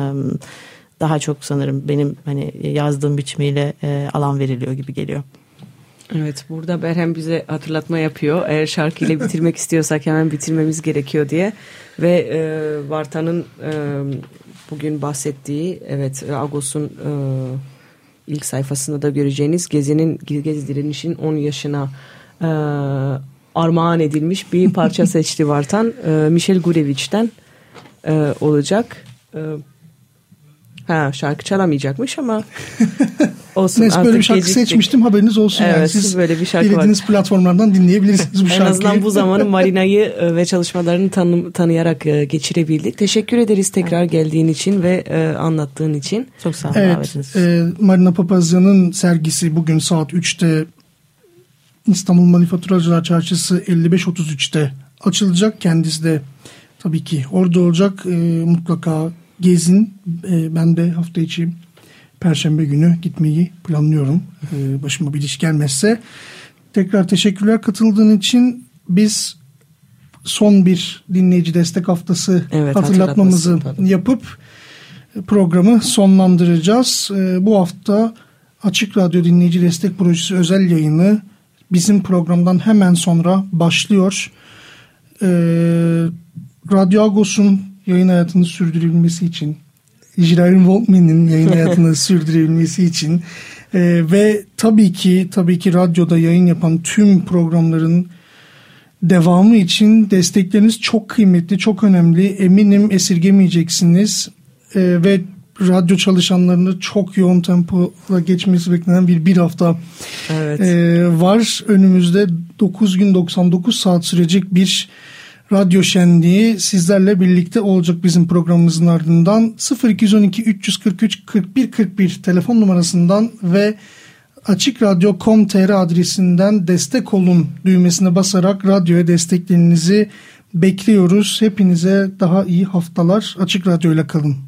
daha çok sanırım benim hani yazdığım biçimiyle e, alan veriliyor gibi geliyor. Evet burada Berhem bize hatırlatma yapıyor. Eğer şarkıyla bitirmek istiyorsak hemen bitirmemiz gerekiyor diye. Ve e, Vartan'ın e, bugün bahsettiği evet Agos'un e, ilk sayfasında da göreceğiniz Gezi'nin Gezi direnişin 10 yaşına e, armağan edilmiş bir parça seçti Vartan. E, Michel Gurevich'ten e, olacak. E, ha şarkı çalamayacakmış ama olsun. Neyse böyle bir şarkı geciktik. seçmiştim haberiniz olsun. Evet, yani. Siz böyle bir şarkı dilediğiniz var. platformlardan dinleyebilirsiniz bu şarkıyı. En azından bu zamanı Marina'yı e, ve çalışmalarını tanı, tanıyarak e, geçirebildik. Teşekkür ederiz tekrar geldiğin için ve e, anlattığın için. Çok sağ olun. Evet, e, Marina Papazya'nın sergisi bugün saat 3'te İstanbul Manifaturacılar Çarşısı 5533'te açılacak. Kendisi de tabii ki orada olacak. E, mutlaka gezin. E, ben de hafta içi Perşembe günü gitmeyi planlıyorum. Ee, başıma bir iş gelmezse. Tekrar teşekkürler katıldığın için. Biz son bir dinleyici destek haftası evet, hatırlatmamızı yapıp programı sonlandıracağız. Ee, bu hafta Açık Radyo Dinleyici Destek Projesi özel yayını bizim programdan hemen sonra başlıyor. Ee, Radyo Agos'un yayın hayatını sürdürebilmesi için Jiraiya Walkman'in yayın hayatını sürdürebilmesi için e, ve tabii ki tabii ki radyoda yayın yapan tüm programların devamı için destekleriniz çok kıymetli, çok önemli. Eminim esirgemeyeceksiniz e, ve radyo çalışanlarını çok yoğun tempola geçmesi beklenen bir bir hafta evet. e, var. Önümüzde 9 gün 99 saat sürecek bir Radyo Şenliği sizlerle birlikte olacak bizim programımızın ardından 0212 343 41 41 telefon numarasından ve açıkradyo.com.tr adresinden destek olun düğmesine basarak radyoya desteklerinizi bekliyoruz. Hepinize daha iyi haftalar. Açık Radyo ile kalın.